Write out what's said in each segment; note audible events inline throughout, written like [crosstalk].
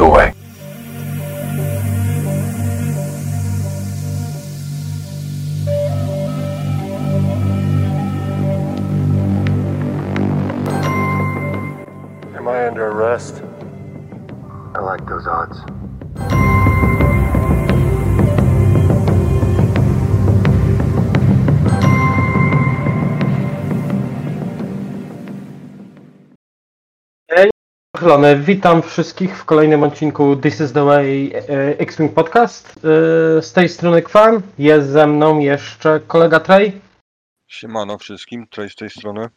the way. Am I under arrest? I like those odds. Witam wszystkich w kolejnym odcinku This is the Way e, X-Wing Podcast. E, Z tej strony Kwan, jest ze mną jeszcze kolega Trey Siemano wszystkim, Trey z tej strony.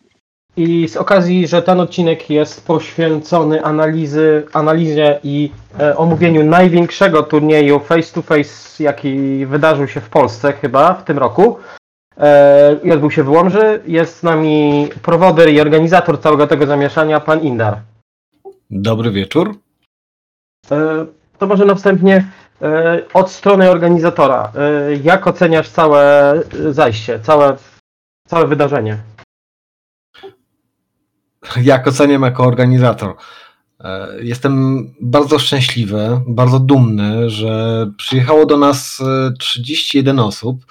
i z okazji, że ten odcinek jest poświęcony analizy, analizie i e, omówieniu największego turnieju face to face, jaki wydarzył się w Polsce chyba w tym roku e, i odbył się w Łomży, jest z nami prowoder i organizator całego tego zamieszania, pan Indar. Dobry wieczór. E, To może na wstępnie e, od strony organizatora. E, Jak oceniasz całe zajście, całe, całe wydarzenie? Jak oceniam jako organizator? Jestem bardzo szczęśliwy, bardzo dumny, że przyjechało do nas e, 31 osób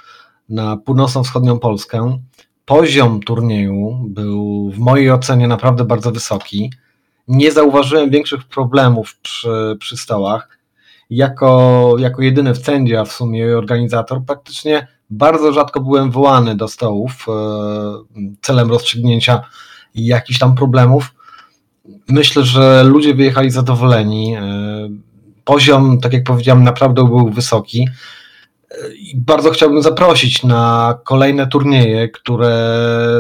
na północno-wschodnią Polskę. Poziom turnieju był w mojej ocenie naprawdę bardzo wysoki. Nie zauważyłem większych problemów przy, przy stołach. Jako, jako jedyny w cędzie, a w sumie organizator, praktycznie bardzo rzadko byłem wołany do stołów e, celem rozstrzygnięcia jakichś tam problemów. Myślę, że ludzie wyjechali zadowoleni. E, Poziom, tak jak powiedziałem, naprawdę był wysoki. E, I bardzo chciałbym zaprosić na kolejne turnieje, które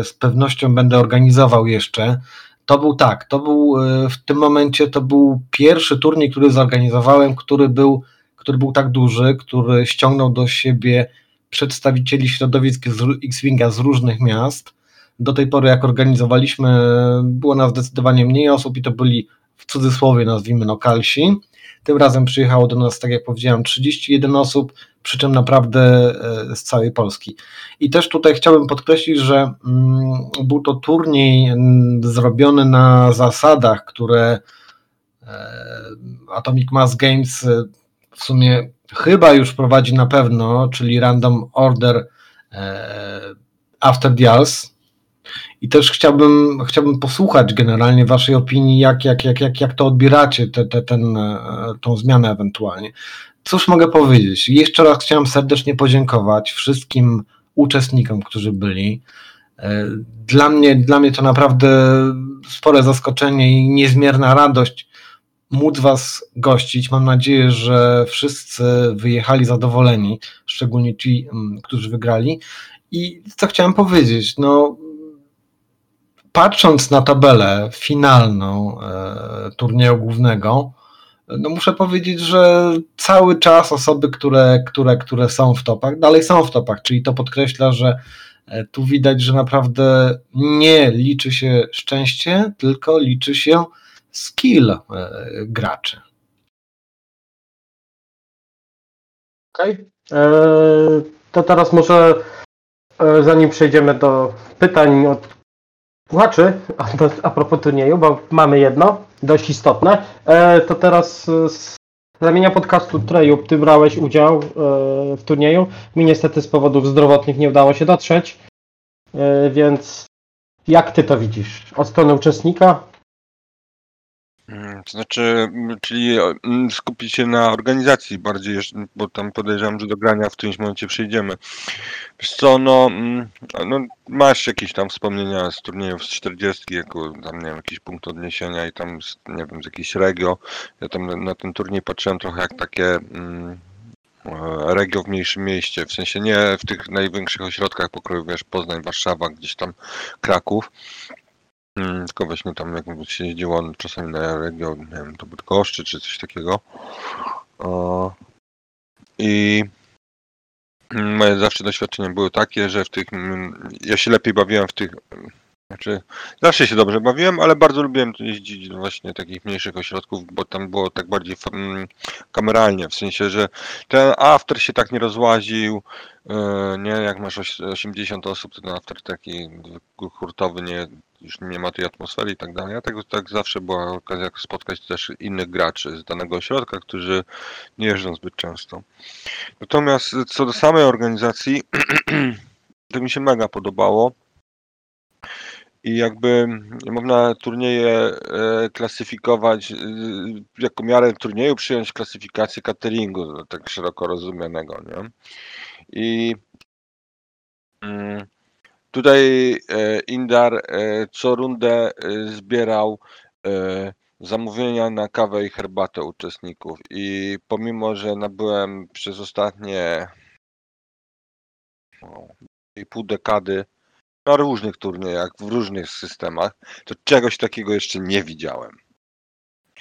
z pewnością będę organizował jeszcze. To był tak, to był e, w tym momencie to był pierwszy turniej, który zorganizowałem, który był, który był tak duży, który ściągnął do siebie przedstawicieli środowisk X-Winga z różnych miast. Do tej pory, jak organizowaliśmy, było nas zdecydowanie mniej osób i to byli w cudzysłowie nazwijmy lokalsi. Tym razem przyjechało do nas, tak jak powiedziałem, 31 osób, przy czym naprawdę e, z całej Polski. I też tutaj chciałbym podkreślić, że mm, był to turniej zrobiony na zasadach, które e, Atomic Mass Games e, w sumie chyba już prowadzi na pewno, czyli Random Order After Dials. I też chciałbym, chciałbym posłuchać generalnie Waszej opinii, jak, jak, jak, jak, jak to odbieracie, te, te, e, zmianę ewentualnie. Cóż mogę powiedzieć? Jeszcze raz chciałem serdecznie podziękować wszystkim uczestnikom, którzy byli. E, Dla mnie, dla mnie to naprawdę spore zaskoczenie i niezmierna radość móc Was gościć. Mam nadzieję, że wszyscy wyjechali zadowoleni, szczególnie ci, mm, którzy wygrali. I co chciałem powiedzieć, no patrząc na tabelę finalną e, turnieju głównego, no muszę powiedzieć, że cały czas osoby, które, które, które są w topach, dalej są w topach, czyli to podkreśla, że e, tu widać, że naprawdę nie liczy się szczęście, tylko liczy się skill e, graczy. Okej. E, To teraz może, zanim przejdziemy do pytań od słuchaczy, a, propos turnieju, bo mamy jedno, dość istotne, e, to teraz e, z ramienia podcastu Treju, ty brałeś udział e, w turnieju. Mi niestety z powodów zdrowotnych nie udało się dotrzeć, więc jak ty to widzisz? Od strony uczestnika? To znaczy, czyli skupić się na organizacji bardziej, bo tam podejrzewam, że do grania w którymś momencie przejdziemy. Wiesz co, no, no masz jakieś tam wspomnienia z turniejów z 40, jako tam, nie wiem, jakiś punkt odniesienia i tam, nie wiem, z jakiejś regio. Ja tam na, ten turniej patrzyłem trochę jak takie mm, regio w mniejszym mieście, w sensie nie w tych największych ośrodkach pokroju, wiesz, Poznań, Warszawa, gdzieś tam Kraków. Mm, Tylko właśnie tam jak się jeździło czasami na region, nie wiem, to Bydgoszczy czy coś takiego. I moje zawsze doświadczenia były takie, że w tych, mm, ja się lepiej bawiłem w tych Znaczy, zawsze się dobrze bawiłem, ale bardzo lubiłem jeździć do właśnie takich mniejszych ośrodków, bo tam było tak bardziej mm, kameralnie, w sensie, że ten after się tak nie rozłaził, e, nie, jak masz oś- 80 osób, to ten after taki hurtowy, nie, już nie ma tej atmosfery i tak dalej, a tak, tak zawsze była okazja spotkać też innych graczy z danego ośrodka, którzy nie jeżdżą zbyt często. Natomiast co do samej organizacji, [clears throat] to mi się mega podobało. I jakby można turnieje e, klasyfikować, e, jako miarę turnieju przyjąć klasyfikację cateringu, tak szeroko rozumianego, nie? I mm, tutaj e, Indar e, co rundę zbierał zamówienia na kawę i herbatę uczestników i pomimo, że nabyłem przez ostatnie no, pół dekady na różnych turniejach, w różnych systemach, to czegoś takiego jeszcze nie widziałem.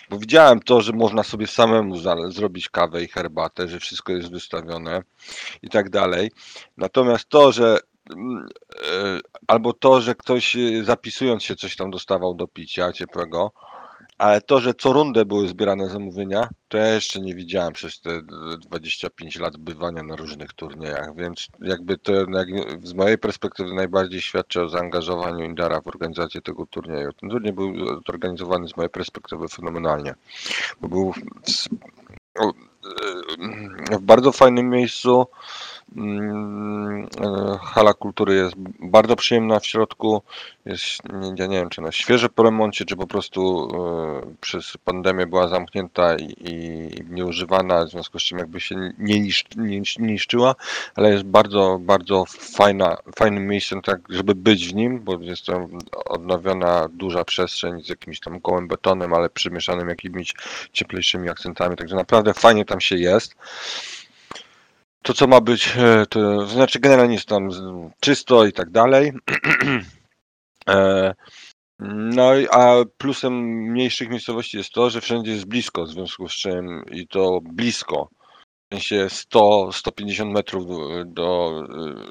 Bo widziałem to, że można sobie samemu zrobić kawę i herbatę, że wszystko jest wystawione i tak dalej. Natomiast to, że mm, e, albo to, że ktoś e, zapisując się coś tam dostawał do picia ciepłego, ale to, że co rundę były zbierane zamówienia, to ja jeszcze nie widziałem przez te 25 lat bywania na różnych turniejach, więc jakby to jak, z mojej perspektywy najbardziej świadczy o zaangażowaniu Indara w organizację tego turnieju. Ten turniej był zorganizowany z mojej perspektywy fenomenalnie, bo był w, e, w bardzo fajnym miejscu. Mm, e, Hala kultury jest bardzo przyjemna w środku. Jest, ja nie wiem, czy na świeże po remoncie, czy po prostu e, przez pandemię była zamknięta i, i nieużywana, w związku z czym jakby się nie, nie niszczyła, ale jest bardzo, bardzo fajna, fajnym miejscem, tak, żeby być w nim, bo jest to odnowiona duża przestrzeń z jakimś tam gołym betonem, ale przymieszanym jakimiś cieplejszymi akcentami, także naprawdę fajnie tam się jest. To, co ma być, e, to znaczy generalnie jest tam czysto i tak dalej. [clears throat] E, No, a plusem mniejszych miejscowości jest to, że wszędzie jest blisko, w związku z czym i to blisko. W sensie 100-150 metrów do,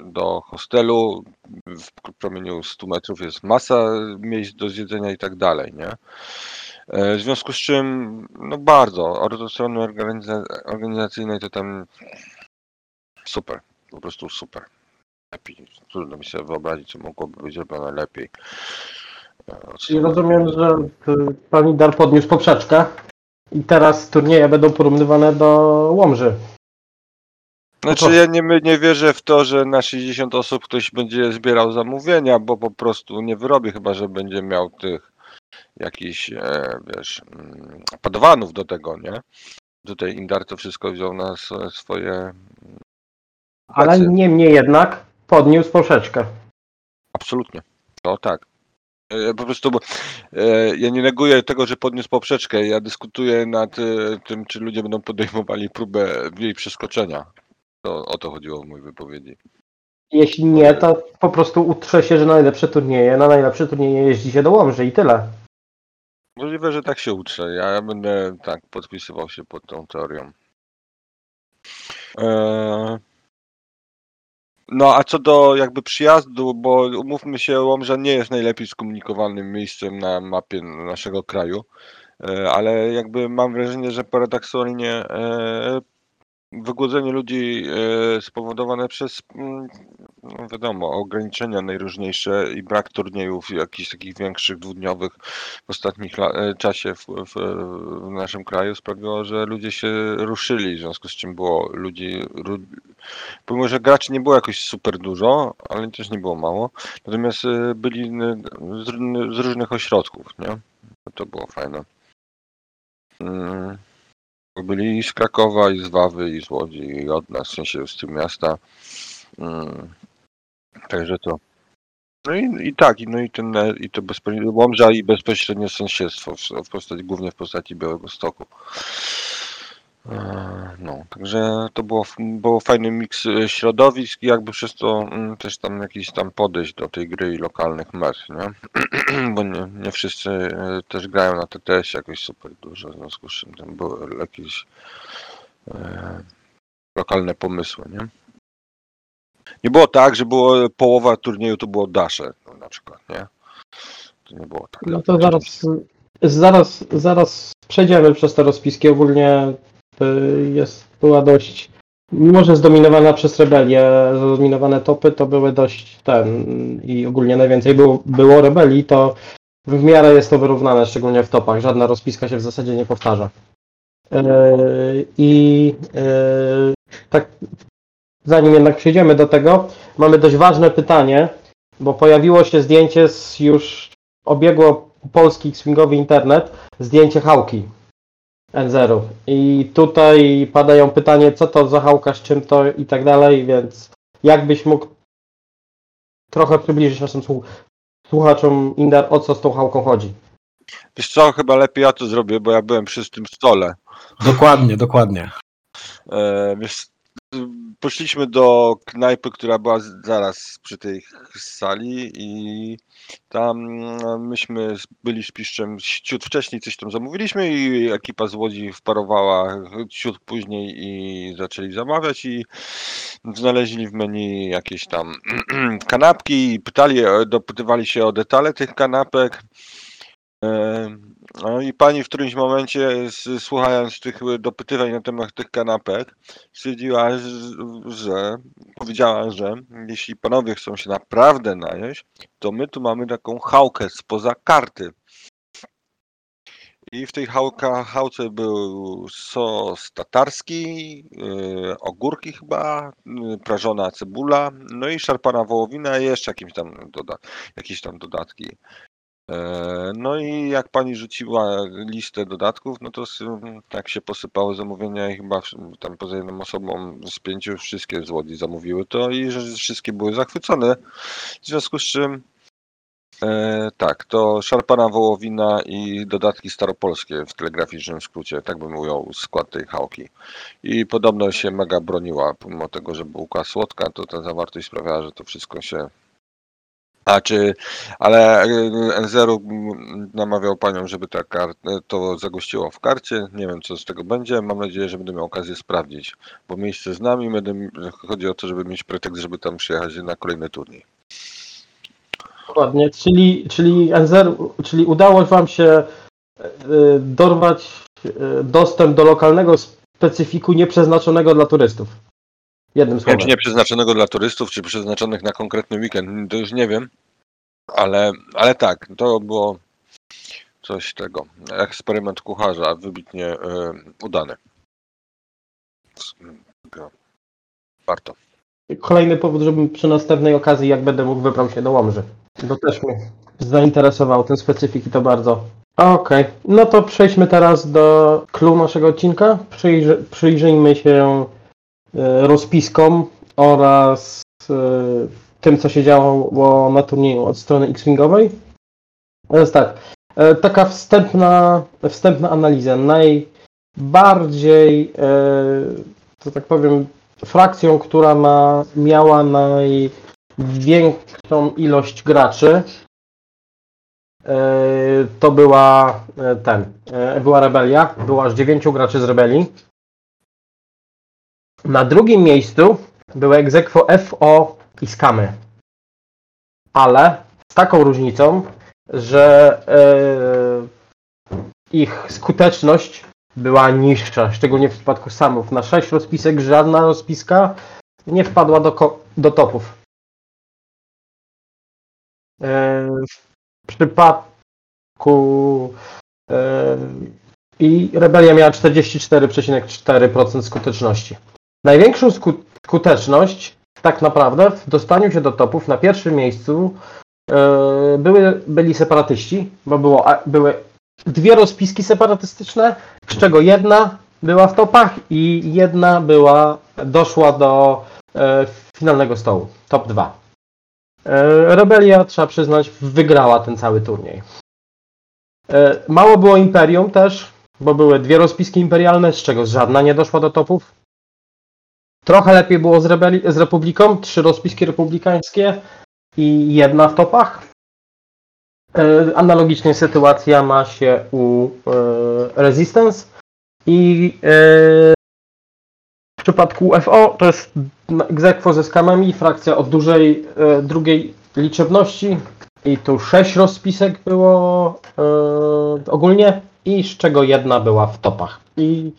do, hostelu, w promieniu 100 metrów jest masa miejsc do zjedzenia i tak dalej, nie? E, W związku z czym, no bardzo, od strony organiza organizacyjnej to tam super, po prostu super. Lepiej. Trudno mi sobie wyobrazić, co mogłoby być zrobione lepiej. Od I strony rozumiem, że pan Idar podniósł poprzeczkę i teraz turnieje będą porównywane do Łomży. Znaczy ja nie, my- nie wierzę w to, że na 60 osób ktoś będzie zbierał zamówienia, bo po prostu nie wyrobi, chyba że będzie miał tych jakichś, e, wiesz, mm, padwanów do tego, nie? Tutaj Indar to wszystko wziął na swoje... Ale Plecy. niemniej jednak podniósł poprzeczkę. Absolutnie. No tak. E, Po prostu, bo, e, ja nie neguję tego, że podniósł poprzeczkę. Ja dyskutuję nad e, tym, czy ludzie będą podejmowali próbę jej przeskoczenia. To, o to chodziło w mojej wypowiedzi. Jeśli nie, to po prostu utrze się, że najlepsze turnieje, na najlepsze turnieje jeździ się do Łomży i tyle. Możliwe, że tak się utrze. Ja będę tak podpisywał się pod tą teorią. Eee, No a co do jakby przyjazdu, bo umówmy się, Łomża nie jest najlepiej skomunikowanym miejscem na mapie naszego kraju, e, ale jakby mam wrażenie, że paradoksalnie e, wygłodzenie ludzi e, spowodowane przez, mm, no wiadomo, ograniczenia najróżniejsze i brak turniejów jakichś takich większych, dwudniowych w ostatnich la- e, czasie w, w, w naszym kraju sprawiło, że ludzie się ruszyli, w związku z czym było ludzi, pomimo, że graczy nie było jakoś super dużo, ale też nie było mało, natomiast e, byli z, z różnych ośrodków, nie? To było fajne. Mm. Byli i z Krakowa, i z Wawy, i z Łodzi, i od nas, w sensie z tym miasta. Mm. Także to. No i, i tak, no i ten, i to bezpośrednio Łomża i bezpośrednie sąsiedztwo w, w postaci, głównie w postaci Białego Stoku. E, No, także to było, było fajny miks e, środowisk i jakby przez to mm, też tam jakiś tam podejść do tej gry i lokalnych mecz, nie? [clears throat] Bo nie, nie wszyscy e, też grają na TTS jakoś super dużo, w związku z czym tam były jakieś e, lokalne pomysły, nie? Nie było tak, że było połowa turnieju to było dasze no, na przykład, nie? to nie było tak. No to zaraz, zaraz, zaraz przejdziemy przez te rozpiski. Ogólnie jest, była dość, mimo że zdominowana przez rebelię, zdominowane topy to były dość ten i ogólnie najwięcej było, było rebelii, to w miarę jest to wyrównane, szczególnie w topach. Żadna rozpiska się w zasadzie nie powtarza. Yy, I yy, tak, zanim jednak przejdziemy do tego, mamy dość ważne pytanie, bo pojawiło się zdjęcie z już obiegło polski swingowy internet, zdjęcie hałki N0. I tutaj padają pytanie, co to za hałka, z czym to i tak dalej, więc jakbyś mógł trochę przybliżyć naszym słu- słuchaczom, Indar, o co z tą hałką chodzi. Wiesz co, chyba lepiej ja to zrobię, bo ja byłem przy tym stole. Dokładnie, dokładnie. E, wiesz, poszliśmy do knajpy, która była zaraz przy tej sali i tam e, myśmy byli z piszczem ciut wcześniej coś tam zamówiliśmy i ekipa z Łodzi wparowała ciut później i zaczęli zamawiać i znaleźli w menu jakieś tam [clears throat] kanapki i pytali, e, dopytywali się o detale tych kanapek. No i pani w którymś momencie, słuchając tych dopytywań na temat tych kanapek, stwierdziła, że, powiedziała, że jeśli panowie chcą się naprawdę najeść, to my tu mamy taką chałkę spoza karty. I w tej chałka, chałce był sos tatarski, yy, ogórki chyba, yy, prażona cebula, no i szarpana wołowina i jeszcze jakimś tam doda, jakieś tam dodatki. E, No i jak pani rzuciła listę dodatków, no to tak się posypały zamówienia i chyba tam poza jedną osobą z pięciu wszystkie z zamówiły to i że wszystkie były zachwycone. W związku z czym e, tak, to szarpana wołowina i dodatki staropolskie w telegraficznym skrócie, tak bym ujął skład tej chałki. I podobno się mega broniła, pomimo tego, że bułka słodka, to ta zawartość sprawiała, że to wszystko się a czy, ale N0 namawiał panią, żeby ta kar- to zagościło w karcie. Nie wiem, co z tego będzie. Mam nadzieję, że będę miał okazję sprawdzić, bo miejsce z nami. Będę, chodzi o to, żeby mieć pretekst, żeby tam przyjechać na kolejny turniej. Dokładnie, czyli, czyli N0, czyli udało Wam się y, dorwać y, dostęp do lokalnego specyfiku nieprzeznaczonego dla turystów. Jednym słowem. czy nie przeznaczonego dla turystów, czy przeznaczonych na konkretny weekend, to już nie wiem. Ale, ale tak, to było coś tego. Eksperyment kucharza, wybitnie y, udany. Warto. Kolejny powód, żebym przy następnej okazji, jak będę mógł, wybrał się do Łomży. Bo też mnie zainteresował ten specyfik i to bardzo. Okej, no to przejdźmy teraz do clue naszego odcinka. Przyjrzy, przyjrzyjmy się e, rozpiskom oraz e, tym, co się działo na turnieju od strony X-Wingowej. Jest tak, e, taka wstępna, wstępna analiza. Najbardziej, że tak powiem, frakcją, która ma, miała największą ilość graczy, to była ten, była Rebelia, było aż dziewięciu graczy z Rebelii. Na drugim miejscu były Exequo FO i Skamy. Ale z taką różnicą, że e, ich skuteczność była niższa, szczególnie w przypadku samów. Na 6 rozpisek żadna rozpiska nie wpadła do, do topów. E, W przypadku e, i Rebelia miała 44,4% skuteczności. Największą sku- skuteczność tak naprawdę w dostaniu się do topów na pierwszym miejscu e, były, byli separatyści, bo było, były dwie rozpiski separatystyczne, z czego jedna była w topach i jedna była, doszła do e, finalnego stołu, top 2. E, Rebelia, trzeba przyznać, wygrała ten cały turniej. Mało było Imperium też, bo były dwie rozpiski imperialne, z czego żadna nie doszła do topów. Trochę lepiej było z, Rebeli- z Republiką, trzy rozpiski republikańskie i jedna w topach. E, Analogicznie sytuacja ma się u e, Resistance i e, w przypadku UFO to jest egzekwo ze skamami, frakcja o dużej drugiej liczebności, I tu sześć rozpisek było ogólnie i z czego jedna była w topach. I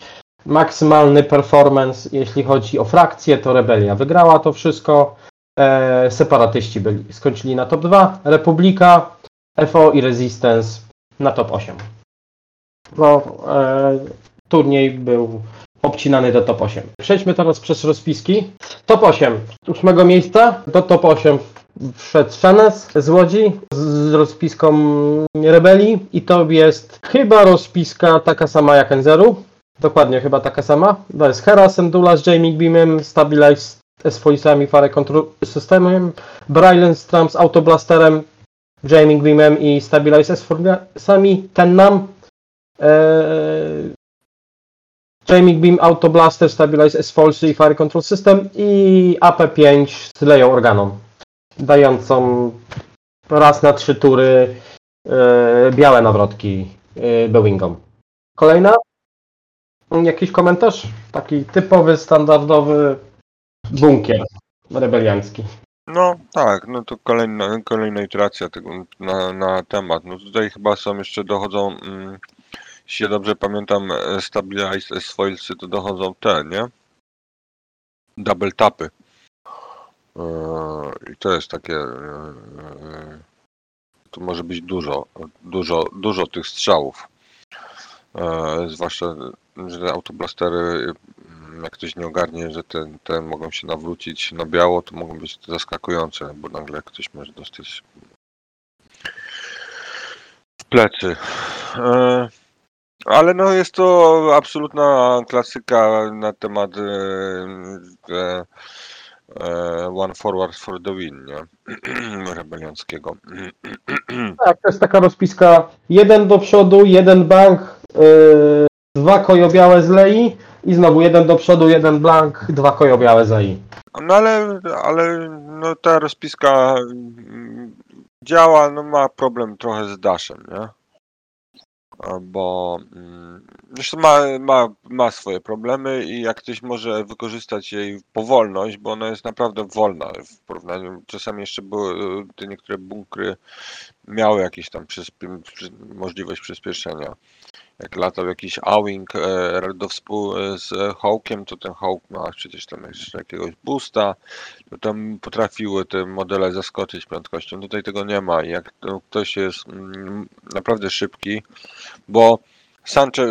maksymalny performance, jeśli chodzi o frakcję, to Rebelia wygrała to wszystko. E, separatyści byli, skończyli na top 2, Republika, FO i Resistance na top 8. Bo e, turniej był obcinany do top 8. Przejdźmy teraz przez rozpiski. Top 8. Z ósmego miejsca do top 8 wszedł Szenes z Łodzi z rozpiską Rebelii i to jest chyba rozpiska taka sama jak Enzeru. Dokładnie, chyba taka sama. To jest Hera, Sendula z Jamie Beamem, Stabilize z Foisami, Fire Control Systemem, Brylen Stram z Autoblasterem, Jamie Beamem i Stabilize z Foisami, ten nam Eee, Jamie Beam, Auto Blaster, Stabilize S Falsy i Fire Control System i AP5 z Leją Organą, dającą raz na trzy tury e, białe nawrotki e, Boeingom. Kolejna? Jakiś komentarz? Taki typowy, standardowy bunkier rebeliancki. No tak, no to kolejna, kolejna iteracja tego na, na temat. No tutaj chyba są jeszcze dochodzą, mm, jeśli dobrze pamiętam, e, Stabilize S-Foilsy to dochodzą te, nie? Double tapy. Eee, I to jest takie. eee, To może być dużo, dużo, dużo tych strzałów. Zwłaszcza, że te autoblastery, mm, jak ktoś nie ogarnie, że te, te mogą się nawrócić na biało, to mogą być zaskakujące, bo nagle ktoś może dostać w plecy. Eee, Ale no jest to absolutna klasyka na temat e, e, e, One Forward for the Win, nie? [clears throat] Rebelianckiego. Tak, to jest taka rozpiska jeden do przodu, jeden bank, dwa kojobiałe z Lei i znowu jeden do przodu, jeden blank, dwa kojobiałe z Lei. No ale, ale no ta rozpiska mm, działa, no ma problem trochę z Dashem, nie? Bo mm, zresztą ma, ma, ma swoje problemy i jak ktoś może wykorzystać jej powolność, bo ona jest naprawdę wolna w porównaniu, czasami jeszcze były te niektóre bunkry miały jakieś tam przyspie- przy, możliwość przyspieszenia. Jak latał jakiś Awing e, do współ z Hawkiem, to ten Hawk ma przecież tam jeszcze jakiegoś boosta, to tam potrafiły te modele zaskoczyć prędkością. Tutaj tego nie ma jak to ktoś jest mm, naprawdę szybki, bo Sanchez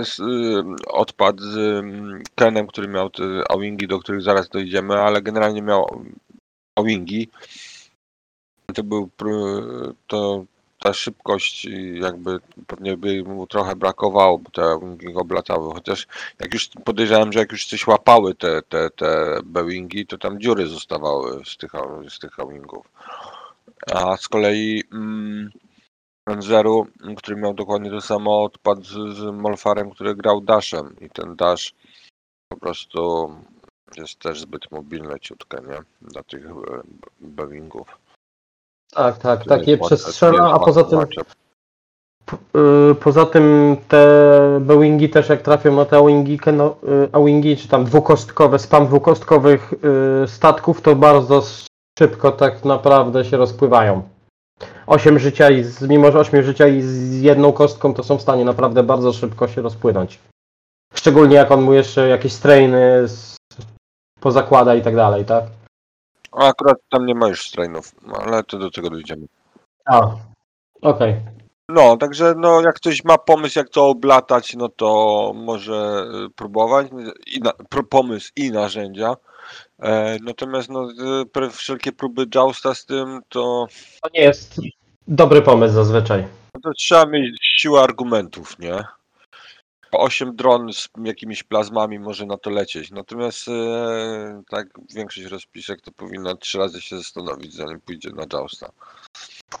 s- y, odpadł z mm, Kenem, który miał te Awingi, do których zaraz dojdziemy, ale generalnie miał Awingi. To był to ta szybkość jakby pewnie by mu trochę brakowało, bo te Awingi go oblatały, chociaż jak już podejrzewam, że jak już coś łapały te, te, te Boeingi, to tam dziury zostawały z tych, z tych Awingów. A z kolei mm, Zero, który miał dokładnie to samo, odpadł z, z Molfarem, który grał Dashem i ten Dash po prostu jest też zbyt mobilny ciutkę, nie? Dla tych e, Boeingów. Tak, tak, tak je a poza tym, yy, poza tym te Boeingi też jak trafią na te Awingi, no, Awingi czy tam dwukostkowe, spam dwukostkowych yy, statków, to bardzo szybko tak naprawdę się rozpływają. 8 życia i z, mimo że 8 życia i z jedną kostką, to są w stanie naprawdę bardzo szybko się rozpłynąć. Szczególnie jak on mu jeszcze jakieś strainy pozakłada i tak dalej, tak? A akurat tam nie ma już strainów, no, ale to do tego dojdziemy. A, okej. No, także no, jak ktoś ma pomysł, jak to oblatać, no to może y, próbować. I na, pomysł i narzędzia. E, natomiast no, y, wszelkie próby jousta z tym, to, To nie jest dobry pomysł zazwyczaj. no to trzeba mieć siłę argumentów, nie? 8 dron z jakimiś plazmami może na to lecieć. Natomiast e, tak większość rozpisek to powinna trzy razy się zastanowić, zanim pójdzie na jousta.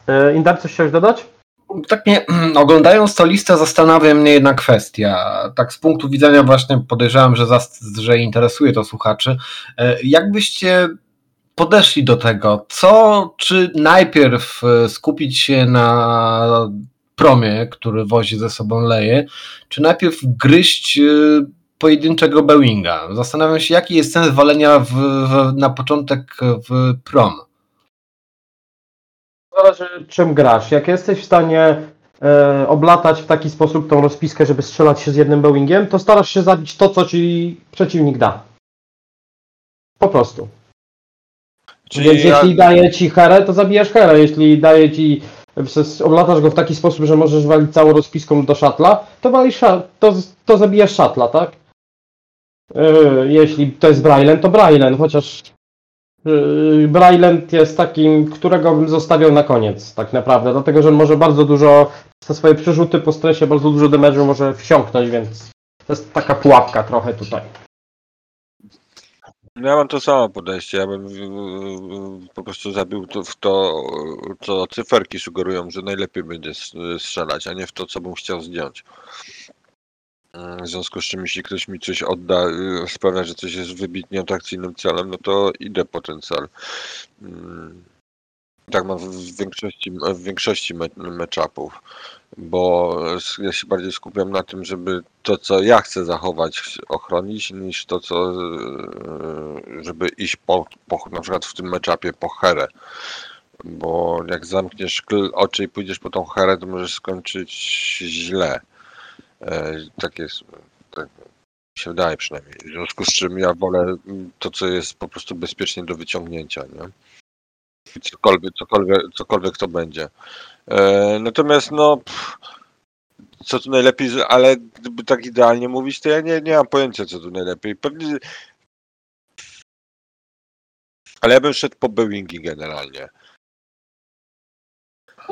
Yy, Indar, coś chciałeś dodać? Tak mnie, [clears throat] oglądając tą listę zastanawia mnie jedna kwestia. Tak z punktu widzenia właśnie podejrzewam, że, zas- że interesuje to słuchaczy. E, Jak byście podeszli do tego? Co, czy najpierw e, skupić się na promie, który wozi ze sobą leje, czy najpierw gryźć e, pojedynczego Boeinga? Zastanawiam się, jaki jest sens walenia w, w, na początek w prom. Zależy czym grasz. Jak jesteś w stanie e, oblatać w taki sposób tą rozpiskę, żeby strzelać się z jednym Boeingiem, to starasz się zabić to, co ci przeciwnik da. Po prostu. Czyli Więc ja- jeśli daje ci herę, to zabijasz herę. Jeśli daje ci, oblatasz go w taki sposób, że możesz walić całą rozpiską do szatla, to walisz, to, to zabijasz szatla, tak? Yy, jeśli to jest Brailen, to Brailen, chociaż yy, Brailen jest takim, którego bym zostawiał na koniec, tak naprawdę, dlatego, że on może bardzo dużo, za swoje przerzuty po stresie, bardzo dużo damage'u może wsiąknąć, więc to jest taka pułapka trochę tutaj. Ja mam to samo podejście. Ja bym po prostu zabił to w to, co cyferki sugerują, że najlepiej będzie strzelać, a nie w to, co bym chciał zdjąć. Mm, W związku z czym, jeśli ktoś mi coś odda, y, sprawia, że coś jest wybitnie atrakcyjnym celem, no to idę po ten cel. Mm, Tak mam w większości, w większości me- matchupów, bo ja się bardziej skupiam na tym, żeby to, co ja chcę zachować, ochronić, niż to, co, e, żeby iść po, po na przykład w tym meczapie po herę. Bo jak zamkniesz oczy i pójdziesz po tą herę, to możesz skończyć źle. E, Tak jest, tak się wydaje przynajmniej. W związku z czym ja wolę to, co jest po prostu bezpiecznie do wyciągnięcia, nie? Cokolwiek, cokolwiek, cokolwiek to będzie. E, natomiast no, pff, co tu najlepiej, ale gdyby tak idealnie mówić, to ja nie, nie mam pojęcia, co tu najlepiej. Pewnie. Ale ja bym szedł po Boeingi generalnie.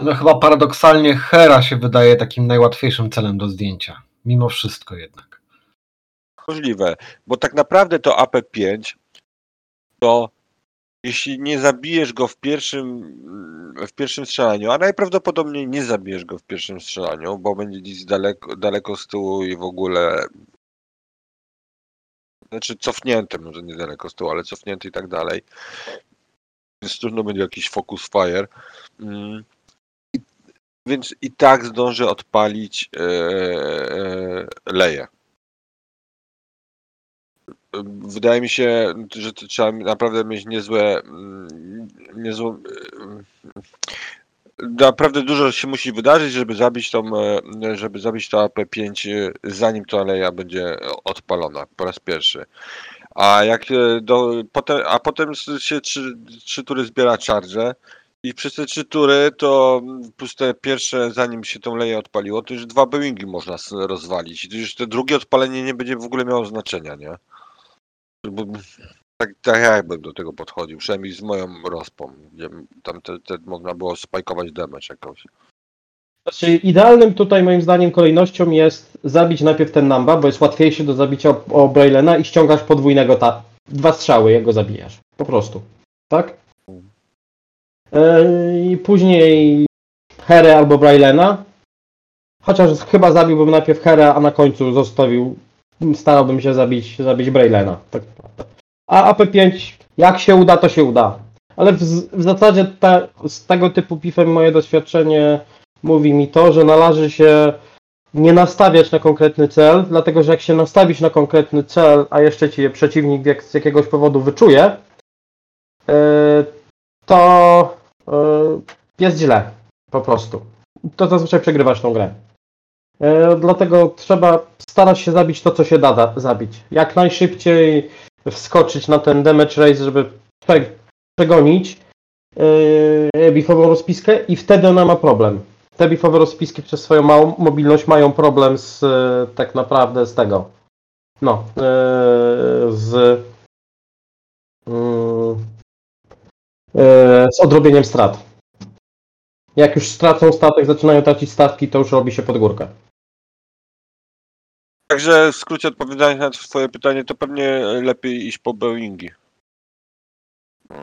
No chyba paradoksalnie Hera się wydaje takim najłatwiejszym celem do zdjęcia. Mimo wszystko jednak. Możliwe, bo tak naprawdę to AP5 to jeśli nie zabijesz go w pierwszym, w pierwszym strzelaniu, a najprawdopodobniej nie zabijesz go w pierwszym strzelaniu, bo będzie gdzieś daleko, daleko z tyłu i w ogóle znaczy cofnięty, może nie daleko z tyłu, ale cofnięty i tak dalej. Więc trudno będzie jakiś focus fire. Mm. I, więc i tak zdąży odpalić e, e, leję. Wydaje mi się, że trzeba naprawdę mieć niezłe, mm, niezłe naprawdę dużo się musi wydarzyć, żeby zabić tą, e, żeby zabić to AP5, e, zanim to aleja będzie odpalona po raz pierwszy. A jak e, do, potem, a potem się trzy, trzy tury zbiera charge i przez te trzy tury to mm, plus te pierwsze, zanim się tą leję odpaliło, to już dwa Boeingi można rozwalić. I to już te drugie odpalenie nie będzie w ogóle miało znaczenia, nie? Tak, tak jak bym do tego podchodził, przynajmniej z moją rozpą, gdzie tam te, te można było spajkować damage jakoś. Znaczy, idealnym tutaj moim zdaniem kolejnością jest zabić najpierw ten Namba, bo jest łatwiejszy do zabicia o, Brailena i ściągasz podwójnego ta. Dwa strzały, jego zabijasz. Po prostu. Tak? Yy, I później Herę albo Brailena. Chociaż chyba zabiłbym najpierw Herę, a na końcu zostawił. Starałbym się zabić, zabić Brailena. Tak naprawdę. A AP5, jak się uda, to się uda. Ale w, w zasadzie z tego typu pifem moje doświadczenie mówi mi to, że należy się nie nastawiać na konkretny cel, dlatego że jak się nastawisz na konkretny cel, a jeszcze ci je przeciwnik jak, z jakiegoś powodu wyczuje, yy, to yy, jest źle. Po prostu. To zazwyczaj przegrywasz tą grę. Yy, dlatego trzeba starać się zabić to, co się da za- zabić. Jak najszybciej wskoczyć na ten damage race, żeby prze- przegonić yy, bifową rozpiskę i wtedy ona ma problem. Te bifowe rozpiski przez swoją małą mobilność mają problem z e, tak naprawdę z tego. No, e, z, mm, e, z odrobieniem strat. Jak już stracą statek, zaczynają tracić statki, to już robi się pod górkę. Także w skrócie odpowiadając na twoje pytanie, to pewnie lepiej iść po Boeingi. No,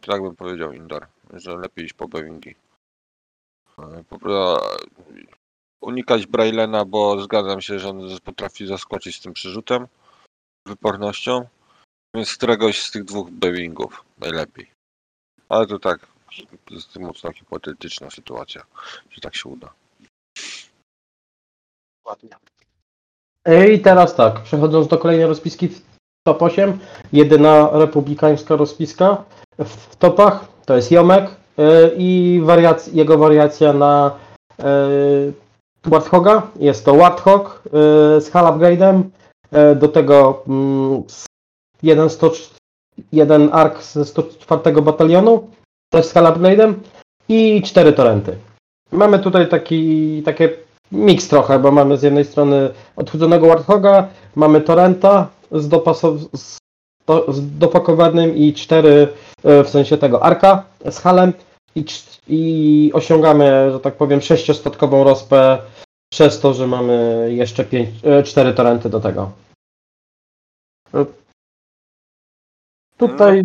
Tak bym powiedział Indar, że lepiej iść po Boeingi. E, Unikać Brailena, bo zgadzam się, że on potrafi zaskoczyć z tym przerzutem, wypornością, więc któregoś z tych dwóch Boeingów najlepiej. Ale to tak, to jest mocno hipotetyczna sytuacja, że tak się uda. I teraz tak, przechodząc do kolejnej rozpiski w top 8, jedyna republikańska rozpiska w topach to jest Jomek, e, i wariac- jego wariacja na e, Warthoga. Jest to Warthog e, z. E, do tego mm, jeden, 100, jeden ark ze 104 batalionu, też z Hall Upgrade'em i cztery torenty. Mamy tutaj taki, takie miks trochę, bo mamy z jednej strony odchudzonego Warthoga, mamy torrenta z, dopasow- z, do, z dopakowanym i cztery e, w sensie tego arka z halem i, i osiągamy, że tak powiem, sześciostatkową rozpę przez to, że mamy jeszcze pięć, e, cztery torenty do tego. E, Tutaj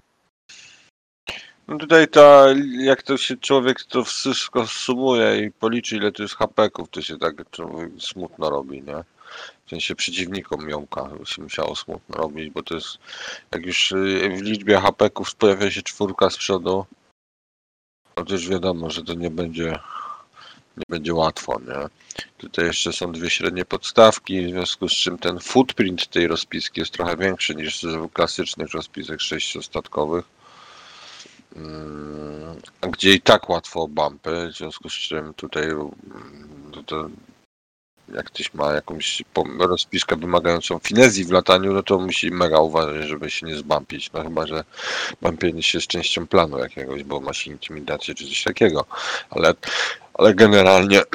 No tutaj ta, jak to się człowiek to wszystko sumuje i policzy ile to jest hapeków, to się tak smutno robi, nie? W sensie przeciwnikom jąka się musiało smutno robić, bo to jest, jak już y, w liczbie hapeków pojawia się czwórka z przodu, to już wiadomo, że to nie będzie, nie będzie łatwo, nie? Tutaj jeszcze są dwie średnie podstawki, w związku z czym ten footprint tej rozpiski jest trochę większy niż w klasycznych rozpisek sześciostatkowych. Gdzie i tak łatwo o bumpy, w związku z czym tutaj mm, to, to jak ktoś ma jakąś rozpiskę wymagającą finezji w lataniu, no to musi mega uważać, żeby się nie zbampić, no chyba, że bampienie się z częścią planu jakiegoś, bo ma się intimidację czy coś takiego, ale, ale generalnie [clears throat]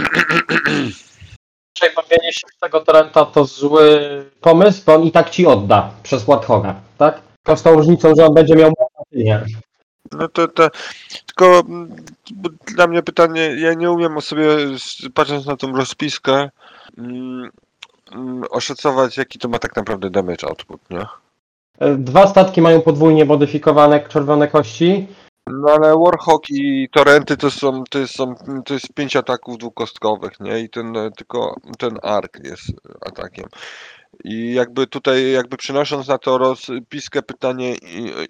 bawienie się w tego torrenta to zły pomysł, bo on i tak ci odda przez Warthoga, tak? Tylko z tą różnicą, że on będzie miał nie. No to, to tylko mm, dla mnie pytanie, ja nie umiem o sobie, patrząc na tą rozpiskę, mm, mm, oszacować jaki to ma tak naprawdę damage output, nie? E, Dwa statki mają podwójnie modyfikowane czerwone kości. No ale Warhawk i Torrenty to są, to są, to jest pięć ataków dwukostkowych, nie? I ten, e, tylko ten ark jest atakiem. I jakby tutaj, jakby przynosząc na to rozpiskę pytanie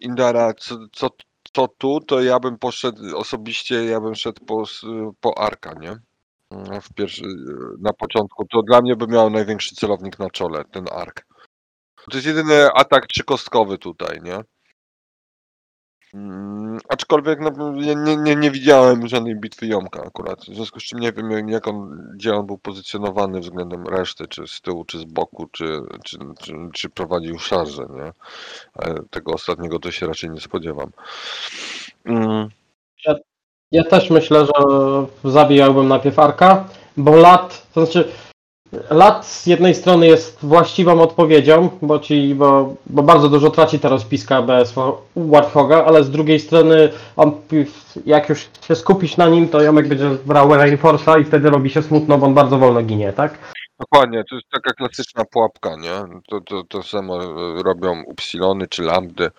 Indara, co, co, co tu, to ja bym poszedł osobiście, ja bym szedł po, po arka, nie? Mm, W pierwszy, na początku. To dla mnie by miał największy celownik na czole, ten ark. To jest jedyny atak trzykostkowy tutaj, nie? Mm, aczkolwiek no, nie, nie, nie, widziałem żadnej bitwy Jomka akurat, w związku z czym nie wiem jak on, gdzie on był pozycjonowany względem reszty, czy z tyłu, czy z boku, czy, czy, czy, czy prowadził szarże, nie? Tego ostatniego to się raczej nie spodziewam. Mm, Ja też myślę, że zabijałbym najpierw Arka, bo lat, to znaczy lat z jednej strony jest właściwą odpowiedzią, bo ci, bo, bo bardzo dużo traci ta rozpiska bez Warthoga, ale z drugiej strony on, jak już się skupisz na nim, to Jomek będzie brał Reinforce'a i wtedy robi się smutno, bo on bardzo wolno ginie, tak? Dokładnie, to jest taka klasyczna pułapka, nie? To, to, to samo robią upsilony czy lambdy,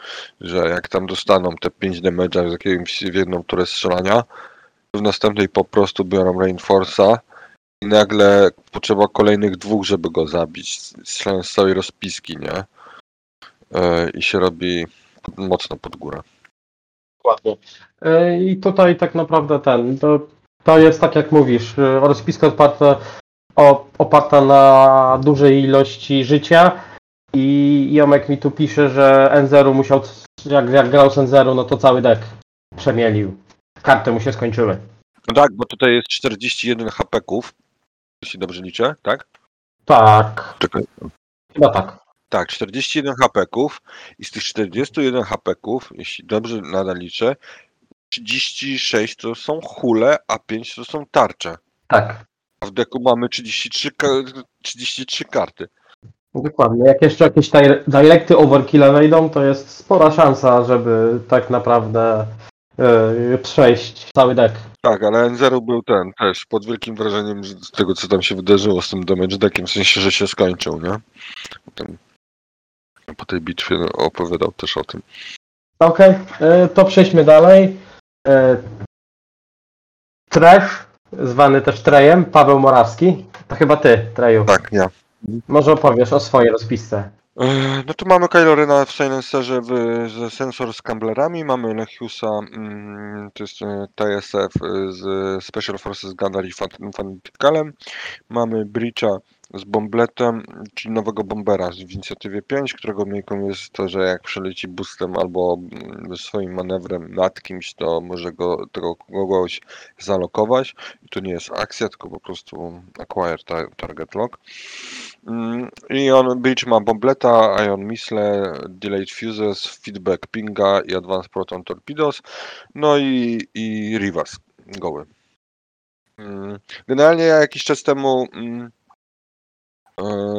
że jak tam dostaną te 5 damage'a z jakimś w jedną turę strzelania, w następnej po prostu biorą Reinforce'a i nagle potrzeba kolejnych dwóch, żeby go zabić, strzelając z całej rozpiski, nie? E, I się robi mocno pod górę. Dokładnie. E, I tutaj tak naprawdę ten, to, to jest tak jak mówisz, e, rozpiska oparta, oparta na dużej ilości życia i Jomek mi tu pisze, że N0 musiał, jak, jak grał z N0, no to cały deck przemielił. Karty mu się skończyły. No tak, bo tutaj jest 41 HP-ków, jeśli dobrze liczę, tak? Tak, Czekaj. chyba tak. Tak, 41 HP-ków i z tych 41 HP-ków, jeśli dobrze nadal liczę, 36 to są hule, a 5 to są tarcze. Tak, A w deku mamy 33, ka 33 karty. dokładnie. Jak jeszcze jakieś dire- directy overkilla wejdą, to jest spora szansa, żeby tak naprawdę e, przejść cały deck. Tak, ale N0 był ten też pod wielkim wrażeniem z tego, co tam się wydarzyło z tym damage deckiem, w sensie, że się skończył, nie? Potem, po tej bitwie opowiadał też o tym. Okej, e, to przejdźmy dalej. E, Trash, zwany też Trejem, Paweł Morawski. To chyba ty, Treju. Tak, ja. Może opowiesz o swojej rozpisce. E, No tu mamy Kylo w Silencerze w, z sensor z Gamblerami, mamy Lechiusa, mm, to jest e, TSF z Special Forces Gundam i Fan- Fanaticalem, mamy Breacha z bombletem, czyli nowego bombera w inicjatywie 5, którego myjką jest to, że jak przeleci boostem albo mm, swoim manewrem nad kimś, to może go, tego kogoś zalokować. I to nie jest akcja, tylko po prostu acquire ta, target lock. Mm, I on Breach ma bombleta, Ion Missile, Delayed Fuses, Feedback Pinga i Advanced Proton Torpedoes, no i, i Rivas goły. Mm, Generalnie ja jakiś czas temu,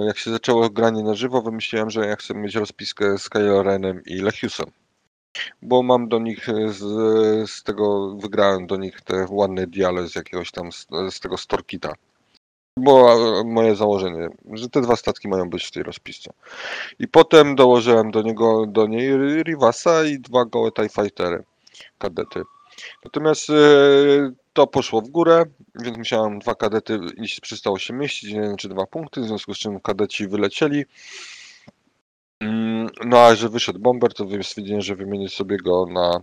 jak się zaczęło granie na żywo, wymyśliłem, że ja chcę mieć rozpiskę z Kylo Renem i Lechiusem. Bo mam do nich e, z, z tego, wygrałem do nich te ładne diale z jakiegoś tam, z, z tego Storkita. Było e, moje założenie, że te dwa statki mają być w tej rozpisce. I potem dołożyłem do niego, do niej Rivasa i dwa gołe TIE Fightery, kadety. Natomiast e, to poszło w górę, więc musiałem dwa kadety, i przestało się mieścić, jeden czy dwa punkty, w związku z czym kadeci wylecieli. Mm, No a że wyszedł bomber, to stwierdziłem, że wymienię sobie go na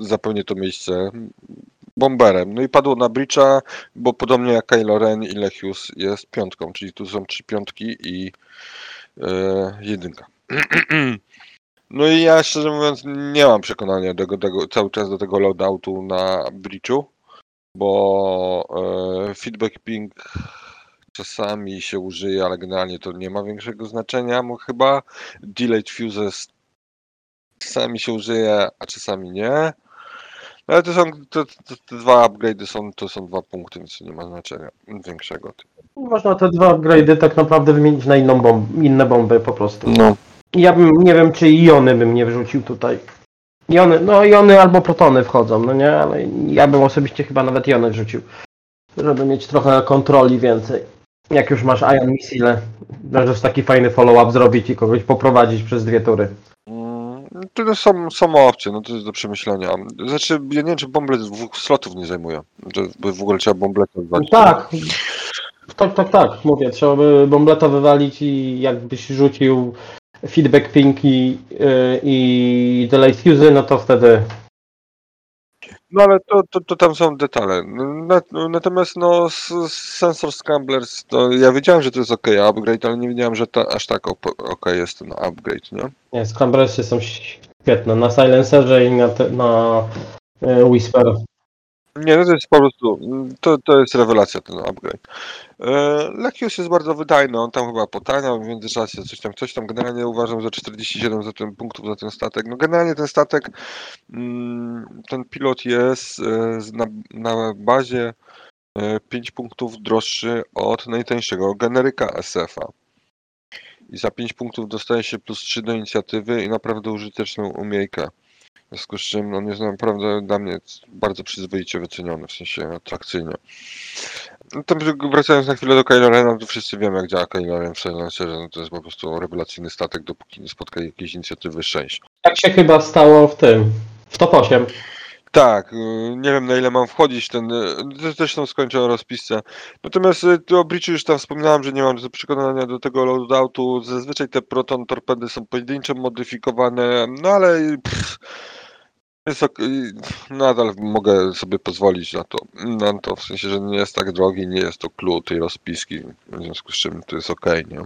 zapełnię to miejsce bomberem. No i padło na Breacha, bo podobnie jak Kylo Ren i Lechius jest piątką, czyli tu są trzy piątki i e, jedynka. [clears throat] No i ja szczerze mówiąc nie mam przekonania do tego, cały czas do tego loadoutu na Breachu, bo e, feedback ping czasami się użyje, ale generalnie to nie ma większego znaczenia, bo chyba delayed fuses czasami się użyje, a czasami nie. No ale to są, to, to, te dwa upgrade'y są, to są dwa punkty, więc nie ma znaczenia większego. Można te dwa upgrade'y tak naprawdę wymienić na inną bomb, inne bomby po prostu. No, Ja bym, nie wiem czy iony bym nie wrzucił tutaj. Jony, no jony albo protony wchodzą, no nie, ale ja bym osobiście chyba nawet jony wrzucił. Żeby mieć trochę kontroli więcej. Jak już masz Ion Missile, możesz taki fajny follow-up zrobić i kogoś poprowadzić przez dwie tury. Mm, To są, są opcje, no to jest do przemyślenia. Znaczy, ja nie wiem, czy bomblet dwóch slotów nie zajmuje. By w ogóle trzeba bomblet wywalić. Tak, tak, tak, tak, mówię, trzeba by bombleta wywalić i jakbyś rzucił feedback ping i, yy, i delay fuse, no to wtedy No ale to, to, to tam są detale. Na, natomiast no Sensor Scramblers, to ja wiedziałem, że to jest ok upgrade, ale nie wiedziałem, że to aż tak ok, jest ten upgrade, nie? nie, Scramblersy są świetne na Silencerze i na, te, na yy, Whisper. Nie, no to jest po prostu, to, to jest rewelacja ten upgrade. E, Lechius jest bardzo wydajny, on tam chyba potaniał w międzyczasie, coś tam, coś tam. Generalnie uważam, że 47 za ten punktów za ten statek. No generalnie ten statek, mm, ten pilot jest e, na, na bazie e, 5 punktów droższy od najtańszego generyka SF-a. I za 5 punktów dostaje się plus 3 do inicjatywy i naprawdę użyteczną umiejkę. W związku z czym on jest naprawdę dla mnie bardzo przyzwoicie wyceniony, w sensie atrakcyjnie. No to wracając na chwilę do Kylo Rena, to wszyscy wiemy jak działa Kylo Ren w Silencerze, no to jest po prostu rewelacyjny statek, dopóki nie spotka jakiejś inicjatywy 6. Tak się chyba stało w tym, w top 8. Tak, y, nie wiem na ile mam wchodzić ten, y, zresztą skończę o rozpisce. Natomiast y, tu o już tam wspominałem, że nie mam do przekonania do tego loadoutu. Zazwyczaj te proton torpedy są pojedynczo modyfikowane, no ale pff, jest ok, y, nadal mogę sobie pozwolić na to, na to, w sensie, że nie jest tak drogi, nie jest to clue tej rozpiski, w związku z czym to jest ok, nie?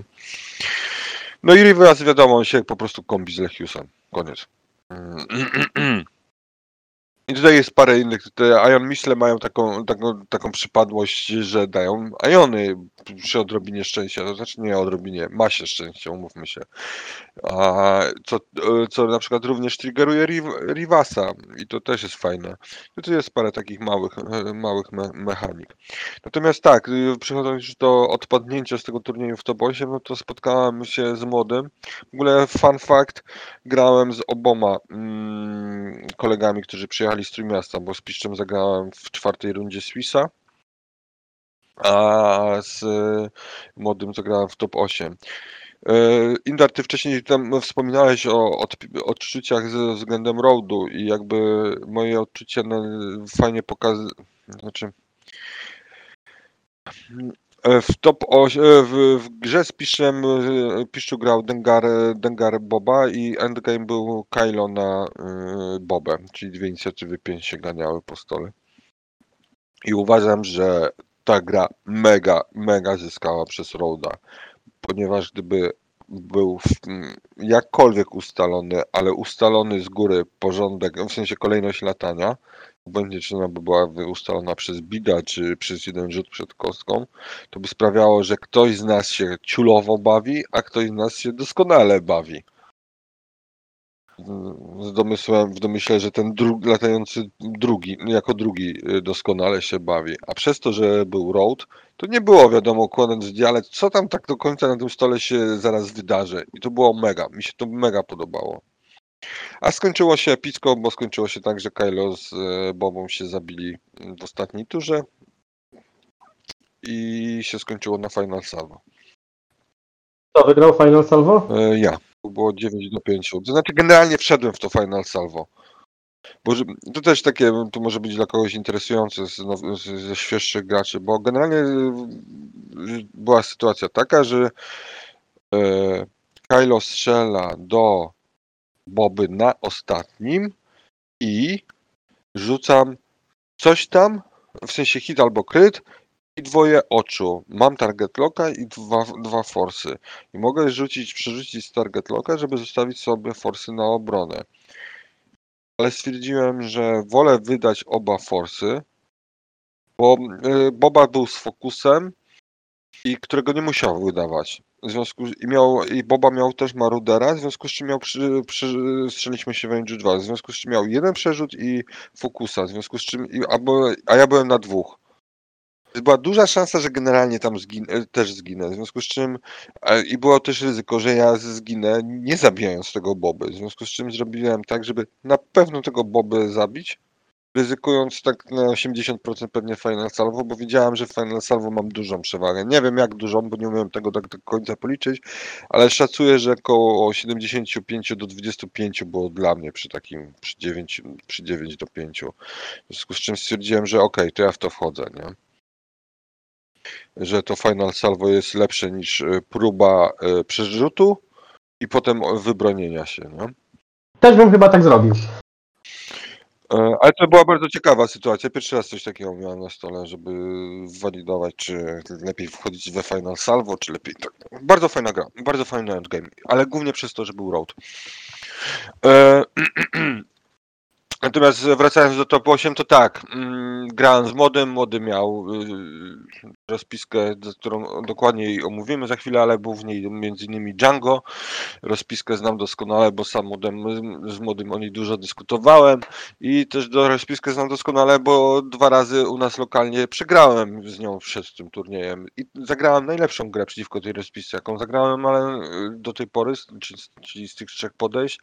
No i Rivers wiadomo, on się po prostu kombi z Lechiusem, koniec. [clears throat] I tutaj jest parę innych. Te Ion Missile mają taką, taką, taką przypadłość, że dają Iony przy odrobinie szczęścia. To znaczy nie odrobinie, masie szczęścia, umówmy się. A co, co na przykład również triggeruje Riv- Rivasa i to też jest fajne. I tu jest parę takich małych, małych me mechanik. Natomiast tak, przechodząc już do odpadnięcia z tego turnieju w 8, no to spotkałem się z młodym. W ogóle fun fact, grałem z oboma mm, kolegami, którzy przyjechali z Trójmiasta, bo z Piszczem zagrałem w czwartej rundzie Swissa, a z y, młodym zagrałem w top 8. Y, Indar, ty wcześniej tam wspominałeś o odczuciach ze względem roadu i jakby moje odczucia fajnie pokazują, znaczy W top 8, w, w grze z Piszczem e, Piszczu grał Dengar, Dengar Boba i endgame był Kylo na y, Bobę, czyli dwie inicjatywy 5 się ganiały po stole. I uważam, że ta gra mega, mega zyskała przez Roda, ponieważ gdyby był jakkolwiek ustalony, ale ustalony z góry porządek, w sensie kolejność latania, obojętnie czy ona by była ustalona przez bida, czy przez jeden rzut przed kostką, to by sprawiało, że ktoś z nas się ciulowo bawi, a ktoś z nas się doskonale bawi. Z domysłem, w domyśle, że ten dru, latający drugi, jako drugi y, doskonale się bawi. A przez to, że był road, to nie było wiadomo, kładąc w dziale, co tam tak do końca na tym stole się zaraz wydarzy. I to było mega. Mi się to mega podobało. A skończyło się epicko, bo skończyło się tak, że Kylo z e, Bobą się zabili w ostatniej turze i się skończyło na Final Salvo. Kto wygrał Final Salvo? E, Ja. To było 9 do 5. To znaczy generalnie wszedłem w to Final Salvo. Bo to też takie, to może być dla kogoś interesujące ze świeższych graczy, bo generalnie e, była sytuacja taka, że Kylo strzela do Boby na ostatnim i rzucam coś tam, w sensie hit albo kryt i dwoje oczu. Mam target locka i dwa, dwa forsy. I mogę rzucić, przerzucić z target locka, żeby zostawić sobie forsy na obronę. Ale stwierdziłem, że wolę wydać oba forsy, bo y, Boba był z fokusem i którego nie musiał wydawać. W związku z, i, miał, I Boba miał też Marudera, w związku z czym miał przy, przy, strzeliśmy się w range 2, w związku z czym miał jeden przerzut i fokusa, w związku z czym, i, albo, a ja byłem na dwóch. Była duża szansa, że generalnie tam zgin, e, też zginę, w związku z czym i było też ryzyko, że ja zginę nie zabijając tego Boby, w związku z czym zrobiłem tak, żeby na pewno tego Boby zabić, ryzykując tak na 80% pewnie Final Salvo, bo wiedziałem, że w Final Salvo mam dużą przewagę. Nie wiem jak dużą, bo nie umiem tego tak do końca policzyć, ale szacuję, że około 75 do 25 było dla mnie przy takim, przy 9, przy 9 do 5. W związku z czym stwierdziłem, że okej, to ja w to wchodzę, nie? Że to Final Salvo jest lepsze niż y, próba y, przerzutu i potem wybronienia się, nie? Też bym chyba tak zrobił. E, Ale to była bardzo ciekawa sytuacja. Pierwszy raz coś takiego miałem na stole, żeby walidować, czy lepiej wchodzić we Final Salvo, czy lepiej. Tak. Bardzo fajna gra, bardzo fajny endgame, ale głównie przez to, że był road. E, [clears throat] Natomiast wracając do top 8, to tak, mm, grałem z młodym, młody miał y, rozpiskę, którą dokładniej omówimy za chwilę, ale był w niej innymi Django. Rozpiskę znam doskonale, bo sam z młodym o niej dużo dyskutowałem i też do rozpiskę znam doskonale, bo dwa razy u nas lokalnie przegrałem z nią przed tym turniejem i zagrałem najlepszą grę przeciwko tej rozpisce, jaką zagrałem, ale y, do tej pory, czyli, z tych trzech podejść,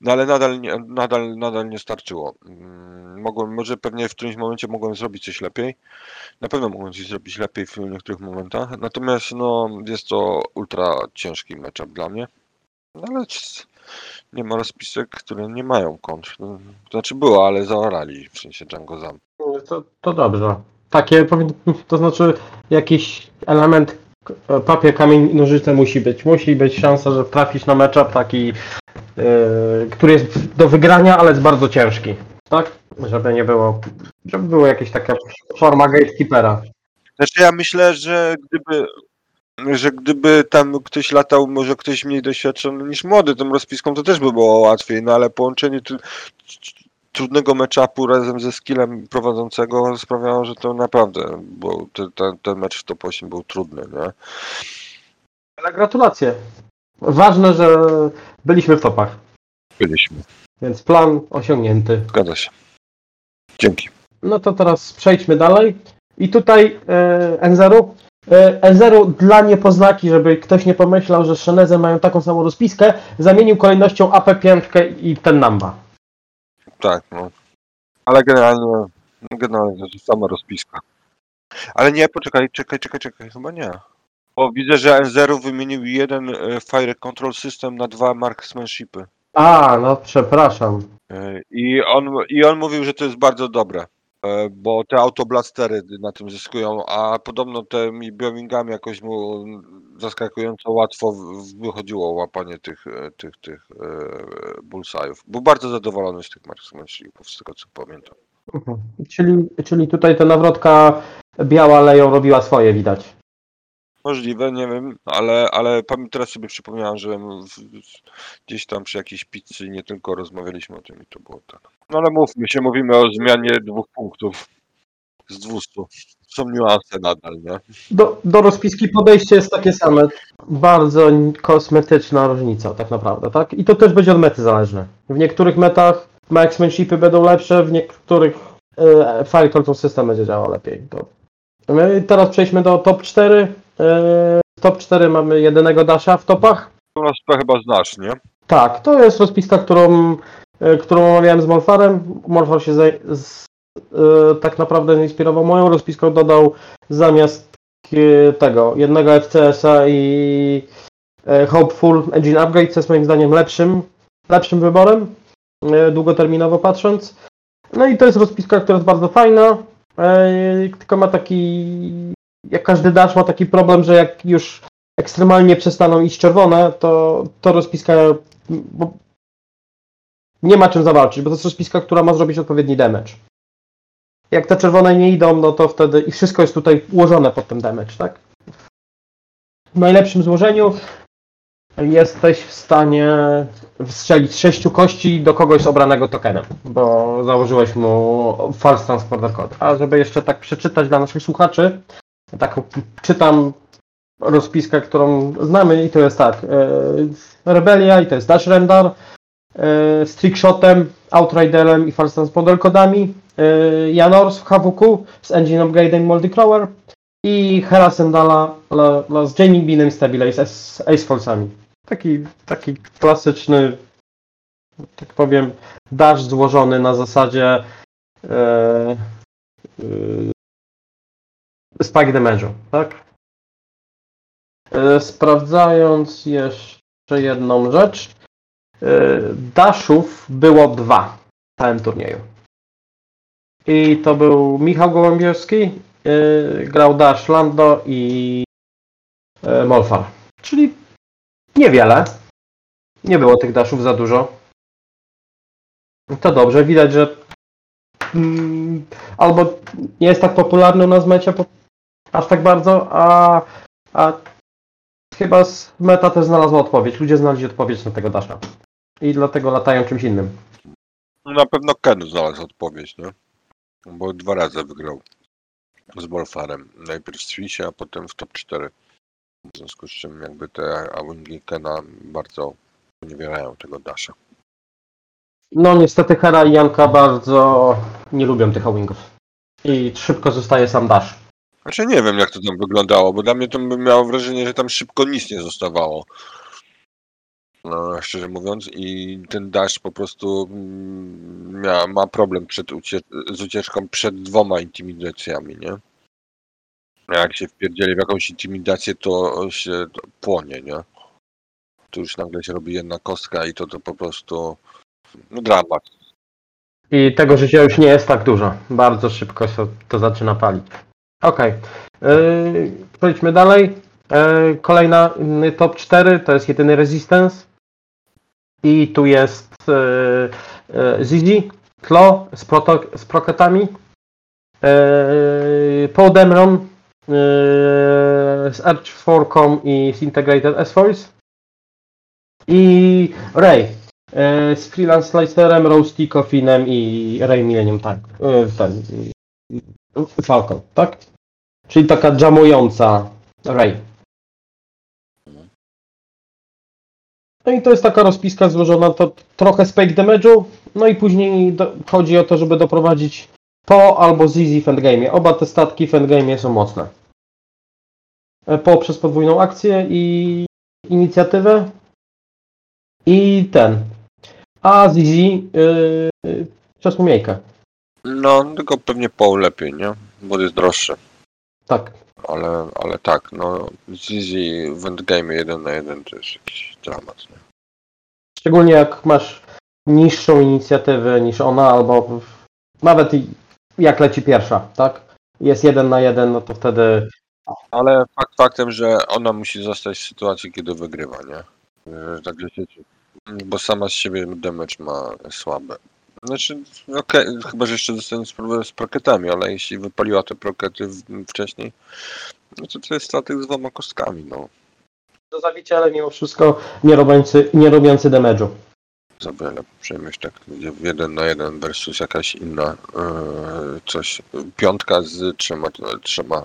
no ale nadal nadal, nadal nie starczyło. Mm, Mogłem, może pewnie w którymś momencie mogłem zrobić coś lepiej. Na pewno mogłem coś zrobić lepiej w niektórych momentach. Natomiast no, jest to ultra ciężki matchup dla mnie. No, ale nie ma rozpisek, które nie mają kontr. No, To znaczy było, ale zaorali, w sensie Django Zam. To, to dobrze. Takie to znaczy jakiś element e, papier, kamień, nożyce musi być. Musi być szansa, że trafisz na matchup taki, yy, który jest do wygrania, ale jest bardzo ciężki. Tak? Żeby nie było, żeby było jakieś taka forma gatekeepera. Znaczy ja myślę, że gdyby że gdyby tam ktoś latał, może ktoś mniej doświadczony niż młody tą rozpiską, to też by było łatwiej, no ale połączenie tr- trudnego matchupu razem ze skillem prowadzącego sprawiało, że to naprawdę ten, ten, ten mecz w top 8 był trudny, nie? Ale gratulacje. Ważne, że byliśmy w topach, Byliśmy. więc plan osiągnięty. Zgadza się. Dzięki. No to teraz przejdźmy dalej. I tutaj e, N0. E, N0 dla niepoznaki, żeby ktoś nie pomyślał, że Szeneze mają taką samą rozpiskę, zamienił kolejnością AP5 i ten Namba. Tak, no. Ale generalnie, generalnie to jest sama rozpiska. Ale nie, poczekaj, czekaj, czekaj, czekaj, chyba nie. Bo widzę, że N0 wymienił jeden e, Fire Control System na dwa Marksmanshipy. A, no przepraszam. I on, I on mówił, że to jest bardzo dobre, bo te autoblastery na tym zyskują, a podobno tymi biomingami jakoś mu zaskakująco łatwo wychodziło łapanie tych, e, tych, tych e, bullseyów. Był bardzo zadowolony z tych marksmanshipów, z tego co pamiętam. Mhm. Czyli, czyli tutaj ta nawrotka biała leją robiła swoje, widać. Możliwe, nie wiem, ale, ale pamię- teraz sobie przypomniałem, że gdzieś tam przy jakiejś pizzy nie tylko rozmawialiśmy o tym i to było tak. No ale mówmy się, mówimy o zmianie dwóch punktów z 200. Są niuanse nadal, nie? Do, do rozpiski podejście jest takie same. Bardzo kosmetyczna różnica tak naprawdę, tak? I to też będzie od mety zależne. W niektórych metach marksmanshipy będą lepsze, w niektórych e, system będzie działał lepiej. To. My teraz przejdźmy do top 4. E, top 4 mamy jedynego dasha w topach. To nas to chyba znasz, nie? Tak, to jest rozpiska, którą, e, którą omawiałem z Morfarem. Morfar się zaj- z, e, tak naprawdę zainspirował moją rozpiską, dodał zamiast e, tego jednego FCS-a i e, Hopeful Engine Upgrade, co jest moim zdaniem lepszym, lepszym wyborem, długoterminowo patrząc. No i to jest rozpiska, która jest bardzo fajna, tylko ma taki, jak każdy dash ma taki problem, że jak już ekstremalnie przestaną iść czerwone, to, to rozpiska nie ma czym zawalczyć, bo to jest rozpiska, która ma zrobić odpowiedni damage. Jak te czerwone nie idą, no to wtedy i wszystko jest tutaj ułożone pod tym damage, tak? W najlepszym złożeniu jesteś w stanie strzelić z sześciu kości do kogoś obranego tokenem, bo założyłeś mu false transporter code. A żeby jeszcze tak przeczytać dla naszych słuchaczy, tak czytam rozpiskę, którą znamy i to jest tak. E, Rebelia i to jest Dash Rendar e, z Trickshotem, Outriderem i False Transponder kodami. E, Janors w HWQ z Engine Upgrade'em Moldy Crawler i Hera Sendala la, la, z Jamie Beanem i Stabile z Ace, Force'ami. Taki, taki klasyczny, tak powiem, dash złożony na zasadzie e, e, Spike Damage'u, tak? E, Sprawdzając jeszcze jedną rzecz. e, Daszów było dwa w całym turnieju. I to był Michał Gołębiowski, e, grał Dash Lando i Molfar. Czyli niewiele. Nie było tych Daszów za dużo. To dobrze, widać, że mm, albo nie jest tak popularny u nas mecie aż tak bardzo, a, a chyba z meta też znalazła odpowiedź. Ludzie znaleźli odpowiedź na tego Dasha. I dlatego latają czymś innym. No Na pewno Ken znalazł odpowiedź, nie? Bo dwa razy wygrał z Wolfarem. Najpierw w Swissie, a potem w top 4. W związku z czym jakby te awingi Kena bardzo poniewierają tego Dasha. No niestety Hera i Janka bardzo nie lubią tych wingów. I szybko zostaje sam Dash. Znaczy nie wiem jak to tam wyglądało, bo dla mnie to bym miał wrażenie, że tam szybko nic nie zostawało. No, szczerze mówiąc, i ten Dash po prostu mm, mia, ma problem przed z ucieczką przed dwoma intimidacjami, nie? A Jak się wpierdzieli w jakąś intimidację, to się to płonie, nie? Tu już nagle się robi jedna kostka i to, to po prostu no dramat. I tego życia już nie jest tak dużo. Bardzo szybko się to zaczyna palić. Okej. Yy, Przejdźmy dalej. Yy, kolejna yy, top 4 to jest jedyny Resistance. I tu jest yy, Zizi, Tlo z, proto- z proketami. Paul Demron z Arch 4com i z Integrated S-Voice. I Ray z Freelance Slicerem, Roasty, Coffinem i Ray Millennium Tank. Ten, Falcon, tak? Czyli taka jamująca Ray. No i to jest taka rozpiska złożona to trochę z fake damage'u, no i później do, chodzi o to, żeby doprowadzić Po albo Zizi w endgame. Oba te statki w endgame są mocne. E, Po przez podwójną akcję i inicjatywę i ten. A Zizi yy, przez umiejkę. No, tylko pewnie Paul lepiej, nie? Bo jest droższy. Tak. Ale, ale tak, no Zizi w endgame 1 na 1 to jest jakiś dramat, nie? Szczególnie jak masz niższą inicjatywę niż ona, albo nawet jak leci pierwsza, tak? Jest jeden na jeden, no to wtedy Ale fakt faktem, że ona musi zostać w sytuacji, kiedy wygrywa, nie? Że Tak lecieć. Bo sama z siebie damage ma słabe. Znaczy, okej, chyba że jeszcze dostanie spróbę z proketami, ale jeśli wypaliła te prokety wcześniej, no to to jest statek z dwoma kostkami, no. Do zabicia, ale mimo wszystko nie robiący, nie robiący damage'u. Za wiele przejmujesz tak jeden na jeden versus jakaś inna e, coś, piątka z trzema, trzema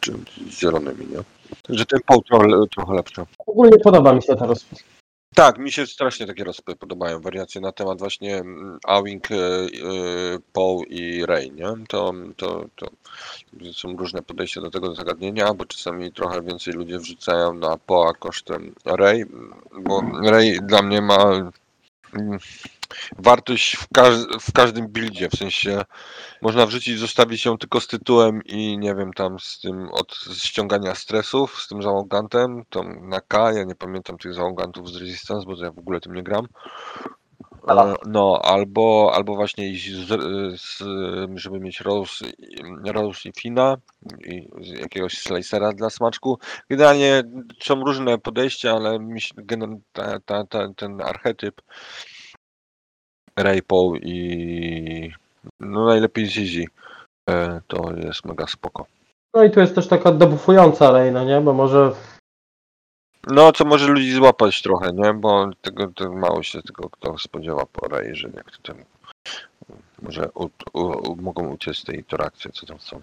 czy- zielonymi, nie? Że ten poł trochę, trochę lepszy. Ogólnie podoba mi się ta rozpis. Tak, mi się strasznie takie rozpy podobają, wariacje na temat właśnie mm, Awing, e, e, i Ray, nie? To, to, to są różne podejścia do tego zagadnienia, bo czasami trochę więcej ludzie wrzucają na Poa kosztem Ray, bo Ray dla mnie ma mm, wartość w, każ- w każdym buildzie, w sensie można wrzucić, zostawić ją tylko z tytułem i nie wiem, tam z tym od ściągania stresów, z tym załogantem, to na K, ja nie pamiętam tych załogantów z Resistance, bo ja w ogóle tym nie gram. E, No, albo, albo właśnie iść z, z, żeby mieć Rose, i- Rose i Fina i jakiegoś slicera dla smaczku. Generalnie są różne podejścia, ale mi się, ta, ta, ta, ten archetyp Raypo i no najlepiej Zizi e, to jest mega spoko. No i tu jest też taka dobufująca Reina, nie? Bo może No, co może ludzi złapać trochę, nie? Bo tego, tego mało się tego kto spodziewa po Ray, że jak to ten może u, u, u, mogą uciec z tej interakcji, co tam są.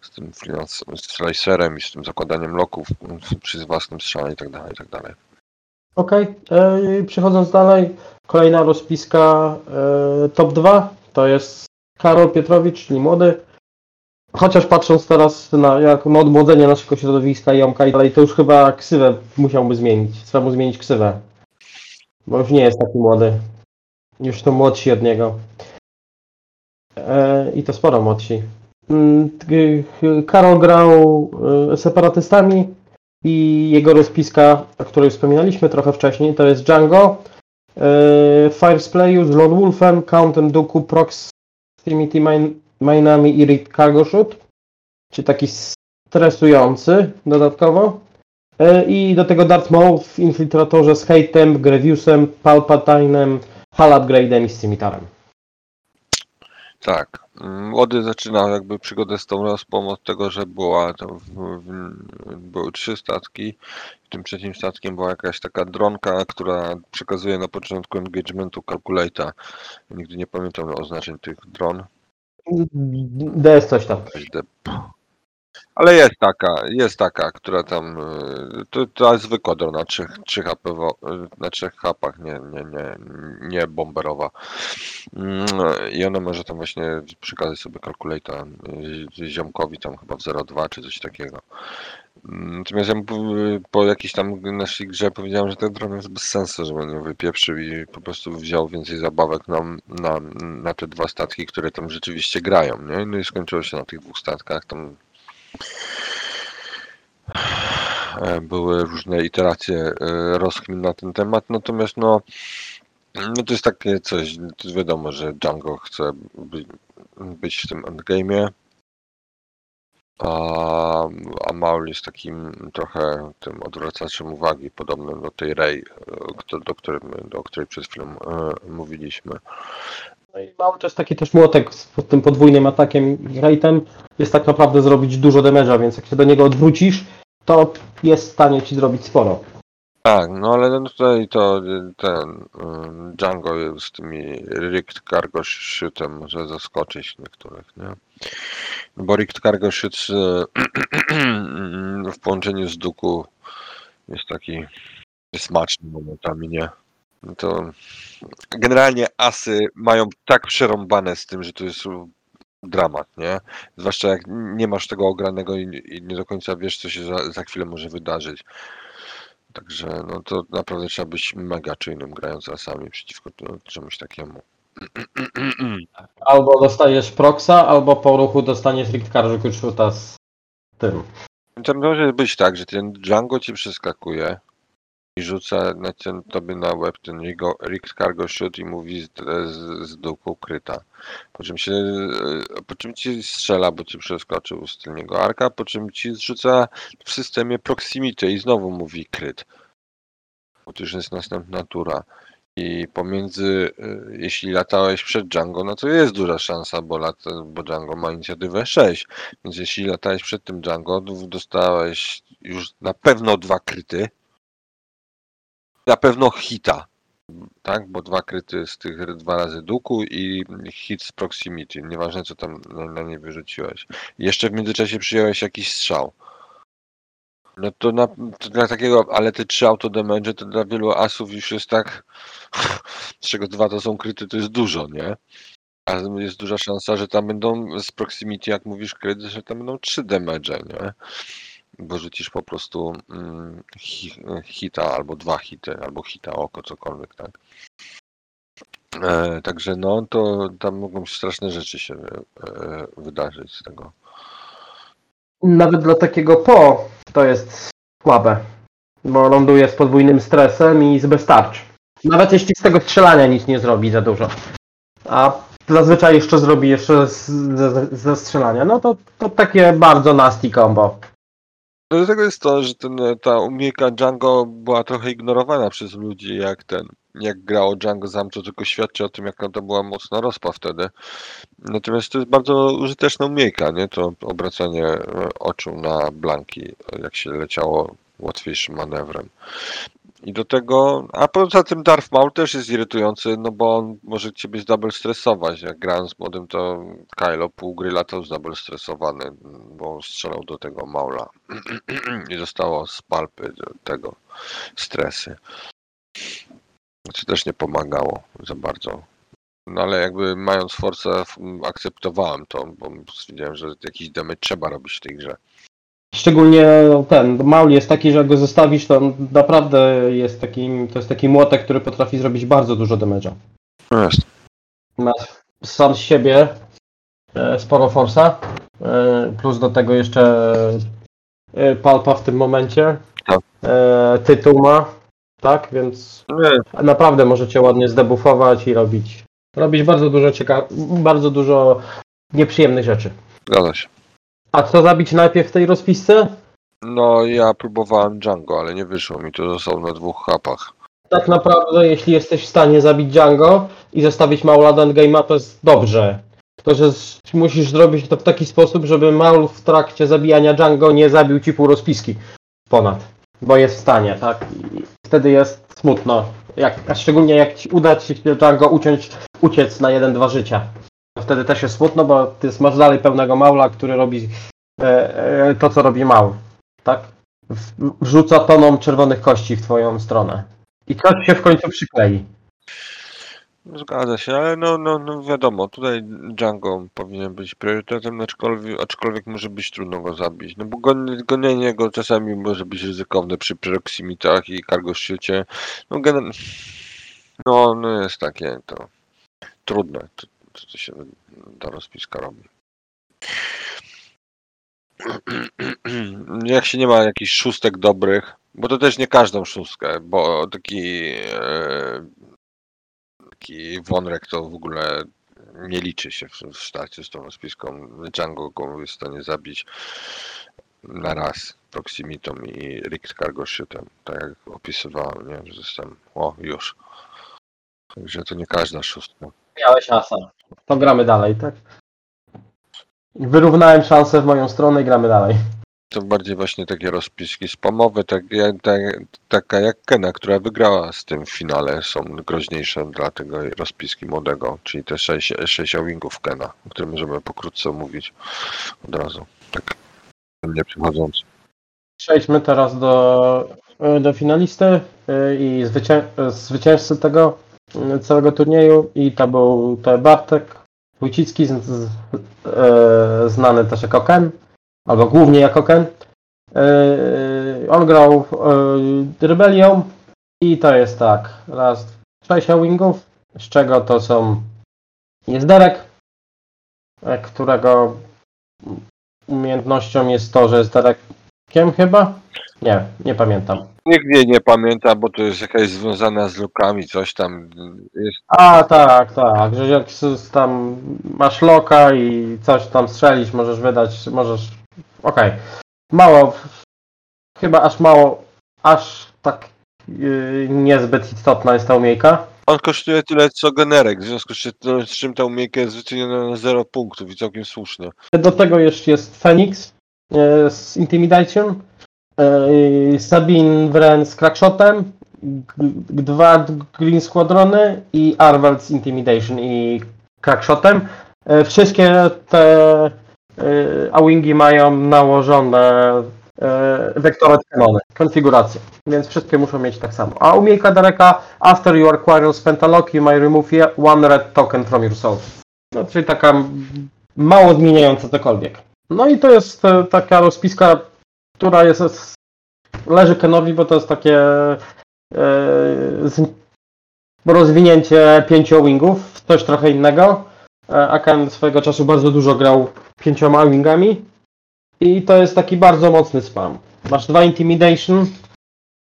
Z tym freelance, z slicerem i z tym zakładaniem loków przy własnym strzale i tak dalej, i tak dalej. Okej, e, przechodząc dalej, kolejna rozpiska e, top 2 to jest Karol Pietrowicz, czyli młody. Chociaż patrząc teraz na, jak, na odmłodzenie naszego środowiska, Jomka i dalej, to już chyba ksywę musiałby zmienić. Trzeba mu zmienić ksywę. Bo już nie jest taki młody. Już to młodsi od niego. E, I to sporo młodsi. Mm, Karol grał e, separatystami, i jego rozpiska, o której wspominaliśmy trochę wcześniej, to jest Django, yy, Firesplayu z Lone Wolfem, Countem Dooku, Proximity Minami i Reed Cargo Shoot, czy taki stresujący dodatkowo. Yy, I do tego Darth Maul w Infiltratorze z Hate'em, Greviousem, Palpatine'em, Halabgrade'em i Scimitarem. Tak. Mm, Młody zaczynał jakby przygodę z tą rozpą od tego, że była to w, w, były trzy statki. Tym trzecim statkiem była jakaś taka dronka, która przekazuje na początku engagementu calculata. Nigdy nie pamiętam oznaczeń tych dron. DS coś tam. Ale jest taka, jest taka, która tam, y, to, to jest zwykła drona na 3, 3 HP, y, na 3 hapach, nie, nie, nie, nie bomberowa. Mm, I ona może tam właśnie przekazać sobie kalkulata ziomkowi tam chyba w 0,2 czy coś takiego. Mm, Natomiast ja po- jakiejś tam naszej grze powiedziałem, że ten dron jest bez sensu, on ją wypieprzył i po prostu wziął więcej zabawek na, na, na te dwa statki, które tam rzeczywiście grają, nie? No i skończyło się na tych dwóch statkach, tam e, były różne iteracje e, rozkmin na ten temat, natomiast no, no to jest takie coś, to jest wiadomo, że Django chce być, w tym endgame'ie, a, a Maul jest takim trochę tym odwracaczem uwagi, podobnym do tej Rey, e, do, którym, do której przed chwilą e, mówiliśmy. No i mały to taki też młotek z tym podwójnym atakiem i rate'em. Jest tak naprawdę zrobić dużo damage'a, więc jak się do niego odwrócisz, to jest w stanie ci zrobić sporo. Tak, no ale tutaj to y, ten y, Django z tymi Rigged Cargo Shootem może zaskoczyć niektórych, nie? No Bo Rigged Cargo Shoot y, [clears throat] w połączeniu z Duku jest taki smaczny momentami, nie? No to generalnie asy mają tak przerąbane z tym, że to jest dramat, nie? Zwłaszcza jak nie masz tego ogranego i, i nie do końca wiesz, co się za, za chwilę może wydarzyć. Także no to naprawdę trzeba być mega czujnym grając asami przeciwko t- czemuś takiemu. [clears throat] Albo dostajesz proxa, albo po ruchu dostaniesz Cargo Shoota z tym. To może być tak, że ten Django ci przeskakuje i rzuca na ten, tobie na łeb ten Rick Cargo Shoot i mówi z, z, z kryta. Po czym się, e, po czym ci strzela, bo ci przeskoczył z tylnego arka, po czym ci zrzuca w systemie proximity i znowu mówi kryt. Bo to już jest następna tura. I pomiędzy, y, jeśli latałeś przed Django, no to jest duża szansa, bo, lat, bo Django ma inicjatywę 6. Więc jeśli latałeś przed tym Django, dostałeś już na pewno dwa kryty. Na pewno hita. Tak, bo dwa kryty z tych dwa razy duku i hit z proximity. Nieważne co tam na, na nie wyrzuciłeś. Jeszcze w międzyczasie przyjąłeś jakiś strzał. No to, na, to dla takiego, ale te trzy autodamage to dla wielu asów już jest tak, [laughs] z czego dwa to są kryty, to jest dużo, nie? A jest duża szansa, że tam będą z proximity, jak mówisz kryt, że tam będą trzy damage, nie? Bo rzucisz po prostu mm, hi, hita, albo dwa hity, albo hita oko, cokolwiek, tak? E, także no, to tam mogą straszne rzeczy się e, wydarzyć z tego. Nawet dla takiego po to jest słabe, bo ląduje z podwójnym stresem i z beztarcz. Nawet jeśli z tego strzelania nic nie zrobi za dużo. A zazwyczaj jeszcze zrobi jeszcze ze, ze strzelania. No to, to takie bardzo nasty combo. No do tego jest to, że ten, ta umiejka Django była trochę ignorowana przez ludzi, jak ten, jak grało Django Zam, to tylko świadczy o tym, jaka to była mocna rozpa wtedy. Natomiast to jest bardzo użyteczna umiejka, nie? To obracanie e, oczu na blanki, jak się leciało łatwiejszym manewrem. I do tego, a poza tym Darth Maul też jest irytujący, no bo on może ciebie double stresować. Jak grałem z młodym, to Kylo pół gry latał double stresowany, bo strzelał do tego Maula [clears throat] i dostało z palpy tego stresy. Co też nie pomagało za bardzo. No ale jakby mając force akceptowałem to, bo stwierdziłem, że jakiś damage trzeba robić w tej grze. Szczególnie ten Maul jest taki, że jak go zostawisz, to on naprawdę jest takim, to jest taki młotek, który potrafi zrobić bardzo dużo damage'a. No jest. Ma sam z siebie e, sporo forsa, e, plus do tego jeszcze e, palpa w tym momencie. Tak. Tytuł ma, tak, więc Nie, naprawdę możecie ładnie zdebuffować i robić, robić bardzo dużo cieka- bardzo dużo nieprzyjemnych rzeczy. zgadza się. A co zabić najpierw w tej rozpisce? No ja próbowałem Django, ale nie wyszło mi to został na dwóch hapach. Tak naprawdę, jeśli jesteś w stanie zabić Django i zostawić Maula do endgame'a, to jest dobrze. Tylko, że musisz zrobić to w taki sposób, żeby Maul w trakcie zabijania Django nie zabił ci pół rozpiski ponad. Bo jest w stanie, tak? I wtedy jest smutno. Jak, a szczególnie jak ci uda ci się Django uciąć, uciec na jeden-dwa życia. Wtedy też jest smutno, bo ty masz dalej pełnego Maula, który robi e, e, to, co robi Maul. Tak? Wrzuca toną czerwonych kości w twoją stronę. I coś się w końcu przyklei. Zgadza się, ale no, no, no wiadomo, tutaj Django powinien być priorytetem, aczkolwiek, aczkolwiek może być trudno go zabić. No bo gon- gonienie go czasami może być ryzykowne przy proximitach i cargo shoocie. No, gen- no, no jest takie to trudne, to, to, co się ta rozpiska robi. Jak się nie ma jakichś szóstek dobrych, bo to też nie każdą szóstkę, bo taki e, taki Wonrek to w ogóle nie liczy się w, w z tą rozpiską. Django go jest w stanie zabić na raz proximitą i Rick Cargo Shootem, tak jak opisywałem, nie? że jestem, o już. Także to nie każda szóstka. Miałeś asa. To gramy dalej, tak? Wyrównałem szansę w moją stronę i gramy dalej. To bardziej właśnie takie rozpiski spamowe, tak, jak, tak, taka jak Kena, która wygrała z tym w finale, są groźniejsze dla tego rozpiski młodego, czyli te 6, 6 wingów Kena, o którym możemy pokrótce omówić od razu. Tak, nie przychodząc. Przejdźmy teraz do, do finalisty y, i zwycię, zwycięzcy tego całego turnieju i to był to Bartek Wójcicki, z, z, e, znany też jako Ken, albo głównie jako Ken. E, on grał e, Rebelią i to jest tak, raz, sześć wingów, z czego to są jest Derek, e, którego umiejętnością jest to, że jest Derekiem chyba? Nie, nie pamiętam. Jej nie pamięta, bo to jest jakaś związana z lukami, coś tam jest. A, tak, tak, że jak tam masz loka i coś tam strzelić, możesz wydać, możesz... Okej. Mało, chyba aż mało, aż tak yy, niezbyt istotna jest ta umiejka. On kosztuje tyle co generek, w związku z czym- z czym ta umiejka jest wyceniona na 0 punktów i całkiem słusznie. Do tego jeszcze jest Phoenix e, z Intimidation, e, Sabine Wren z Crackshotem, dwa Green Squadrony i Arvel z Intimidation i Crackshotem. E, Wszystkie te e, A-Wingi mają nałożone wektorowe kanony, konfiguracje, więc wszystkie muszą mieć tak samo. A umiejka Dereka, after you acquire spent a lock, you may remove one red token from your soul. No, czyli taka mało zmieniająca cokolwiek. No i to jest taka rozpiska, która jest, leży Kenowi, bo to jest takie e, z, rozwinięcie pięciu wingów, coś trochę innego. E, a Ken swojego czasu bardzo dużo grał pięcioma wingami i to jest taki bardzo mocny spam. Masz dwa Intimidation,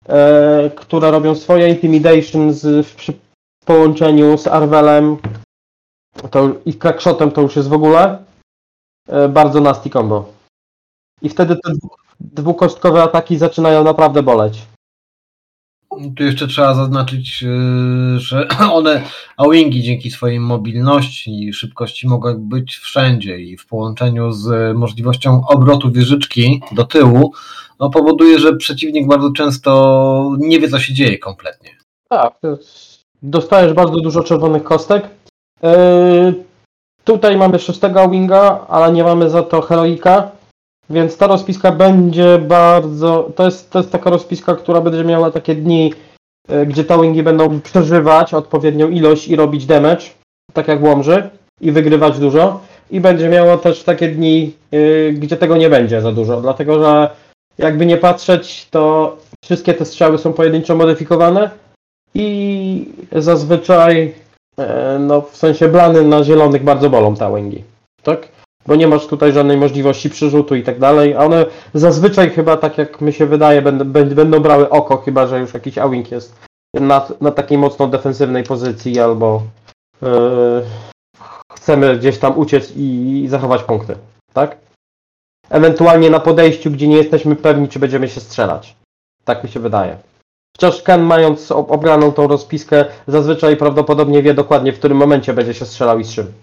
e, które robią swoje Intimidation z, w, przy połączeniu z Arvelem to, i Crackshotem to już jest w ogóle e, bardzo nasty combo. I wtedy te dwu- dwukostkowe ataki zaczynają naprawdę boleć. Tu jeszcze trzeba zaznaczyć, yy, że [clears throat] one, Awingi dzięki swojej mobilności i szybkości mogą być wszędzie i w połączeniu z możliwością obrotu wieżyczki do tyłu, no powoduje, że przeciwnik bardzo często nie wie, co się dzieje kompletnie. Tak, dostajesz bardzo dużo czerwonych kostek. E, tutaj mamy szóstego winga, ale nie mamy za to heroika, więc ta rozpiska będzie bardzo. To jest, to jest taka rozpiska, która będzie miała takie dni, e, gdzie te wingi będą przeżywać odpowiednią ilość i robić damage, tak jak Łomży, i wygrywać dużo. I będzie miała też takie dni, e, gdzie tego nie będzie za dużo, dlatego że jakby nie patrzeć, to wszystkie te strzały są pojedynczo modyfikowane i zazwyczaj e, no w sensie blany na zielonych bardzo bolą te wingi, tak? Bo nie masz tutaj żadnej możliwości przerzutu i tak dalej, a one zazwyczaj chyba tak jak mi się wydaje będą, będą- brały oko, chyba że już jakiś A-wing jest na, na takiej mocno defensywnej pozycji albo e, chcemy gdzieś tam uciec i, i zachować punkty, tak? Ewentualnie na podejściu, gdzie nie jesteśmy pewni, czy będziemy się strzelać. Tak mi się wydaje. Chociaż Ken mając ob- obraną tą rozpiskę, zazwyczaj prawdopodobnie wie dokładnie, w którym momencie będzie się strzelał i z czym.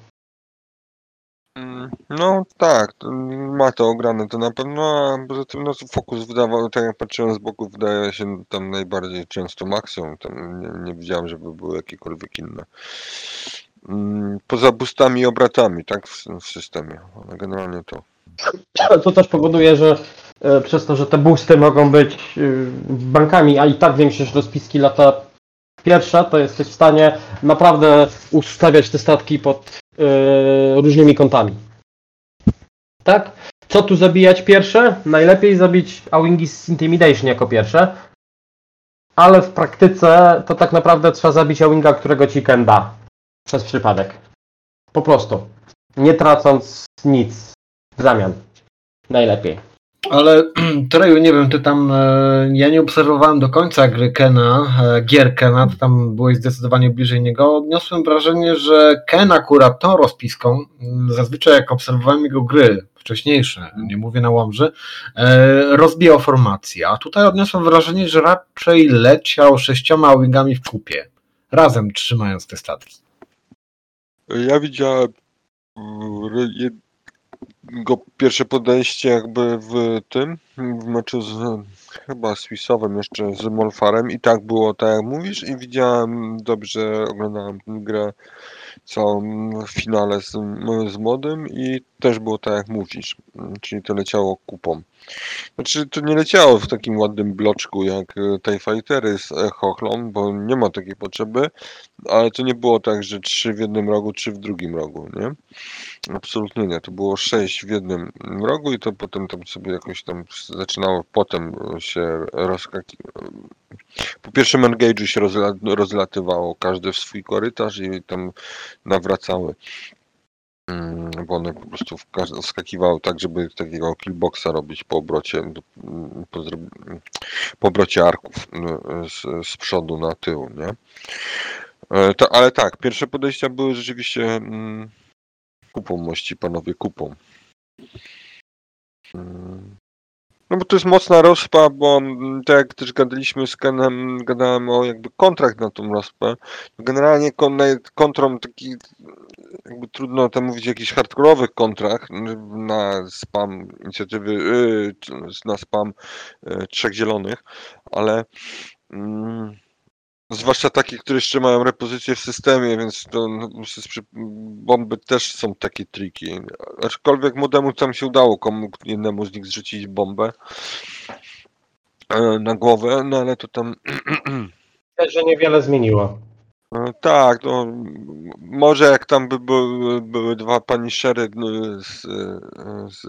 No tak, ma to ograne to na pewno, a poza tym no, fokus wydawał, tak jak patrzyłem z boku, wydaje się tam najbardziej często maksimum, tam nie, nie widziałem, żeby były jakiekolwiek inne. Mm, Poza boostami i obratami, tak, w, w systemie, ale generalnie to. [clears throat] To też powoduje, że e, przez to, że te boosty mogą być e, bankami, a i tak większość rozpiski lata pierwsza, to jesteś w stanie naprawdę ustawiać te statki pod e, różnymi kątami. Tak? Co tu zabijać pierwsze? Najlepiej zabić Awingi z Intimidation jako pierwsze. Ale w praktyce to tak naprawdę trzeba zabić Awinga, którego ci Ken da. Przez przypadek. Po prostu. Nie tracąc nic w zamian. Najlepiej. Ale [clears throat] Treju, nie wiem, ty tam, e, ja nie obserwowałem do końca gry Kena, e, gier Kena, ty tam byłeś zdecydowanie bliżej niego. Odniosłem wrażenie, że Ken akurat tą rozpiską, m, zazwyczaj jak obserwowałem jego gry wcześniejsze, nie mówię na Łomży, e, rozbijał formację, a tutaj odniosłem wrażenie, że raczej leciał sześcioma wingami w kupie, razem trzymając te statki. Ja widziałem mm, jego pierwsze podejście jakby w tym, w meczu z chyba Swissowym jeszcze z Molfarem i tak było tak jak mówisz i widziałem dobrze, oglądałem grę całą w finale z, z młodym i też było tak jak mówisz, czyli to leciało kupą. Znaczy to nie leciało w takim ładnym bloczku jak e, TIE Fightery z e, Chochlą, bo nie ma takiej potrzeby, ale to nie było tak, że trzy w jednym rogu, trzy w drugim rogu, nie? Absolutnie nie. To było sześć w jednym rogu i to potem tam sobie jakoś tam zaczynało potem się rozkakiwać. Po pierwszym engage'u się rozla rozlatywało każdy w swój korytarz i tam nawracały. Mm, Bo one po prostu wskakiwały tak, żeby takiego killboxa robić po obrocie, mm, po, zrob- po obrocie arków mm, z, z przodu na tył, nie? E, To, ale tak, pierwsze podejścia były rzeczywiście mm, kupą mości, panowie, kupą. No bo to jest mocna rozpa, bo tak jak też gadaliśmy z Kenem, gadałem o jakby kontrakt na tą rospę. Generalnie kon, kontrą taki, jakby trudno tam mówić o jakichś kontrach na spam inicjatywy, yy, na spam yy, trzech zielonych, ale mm, Zwłaszcza takie, które jeszcze mają repozycję w systemie, więc to no, bomby też są takie triki. Aczkolwiek młodemu tam się udało komu jednemu z nich zrzucić bombę e, na głowę, no ale to tam. [clears throat] Też, że niewiele zmieniło. E, tak, no, może jak tam by były, były dwa paniszery no, z, z, z,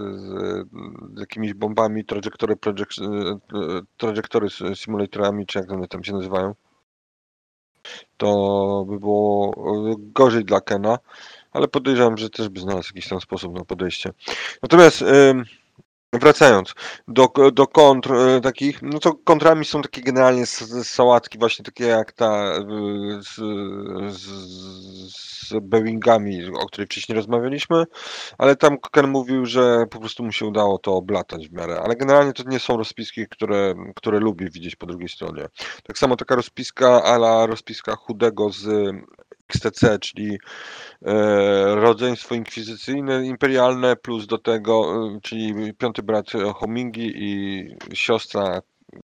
z jakimiś bombami, trajektory, project, e, trajektory simulatorami, czy jak one tam się nazywają, to by było e, gorzej dla Kena, ale podejrzewam, że też by znalazł jakiś tam sposób na podejście. Natomiast wracając do, do kontr e, takich, no to kontrami są takie generalnie sałatki właśnie takie jak ta e, z, z, z Boeingami, o której wcześniej rozmawialiśmy, ale tam Ken mówił, że po prostu mu się udało to oblatać w miarę, ale generalnie to nie są rozpiski, które, które lubi widzieć po drugiej stronie. Tak samo taka rozpiska ala rozpiska chudego z XTC, czyli e, rodzeństwo inkwizycyjne, imperialne, plus do tego, e, czyli piąty brat Homingi i siostra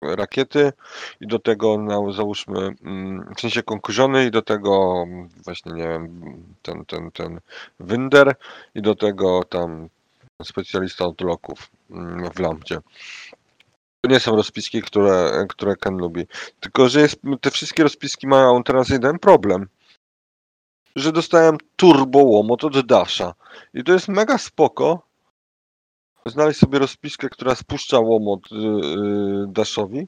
rakiety i do tego no, załóżmy mm, w sensie konkurzony i do tego właśnie nie wiem ten, ten, ten Winder i do tego tam specjalista od loków mm, w lampcie. To nie są rozpiski, które, które Ken lubi. Tylko, że jest, te wszystkie rozpiski mają teraz jeden problem że dostałem turbo łomot od Dasha. I to jest mega spoko. Znaleźć sobie rozpiskę, która spuszcza łomot yy, Dashowi,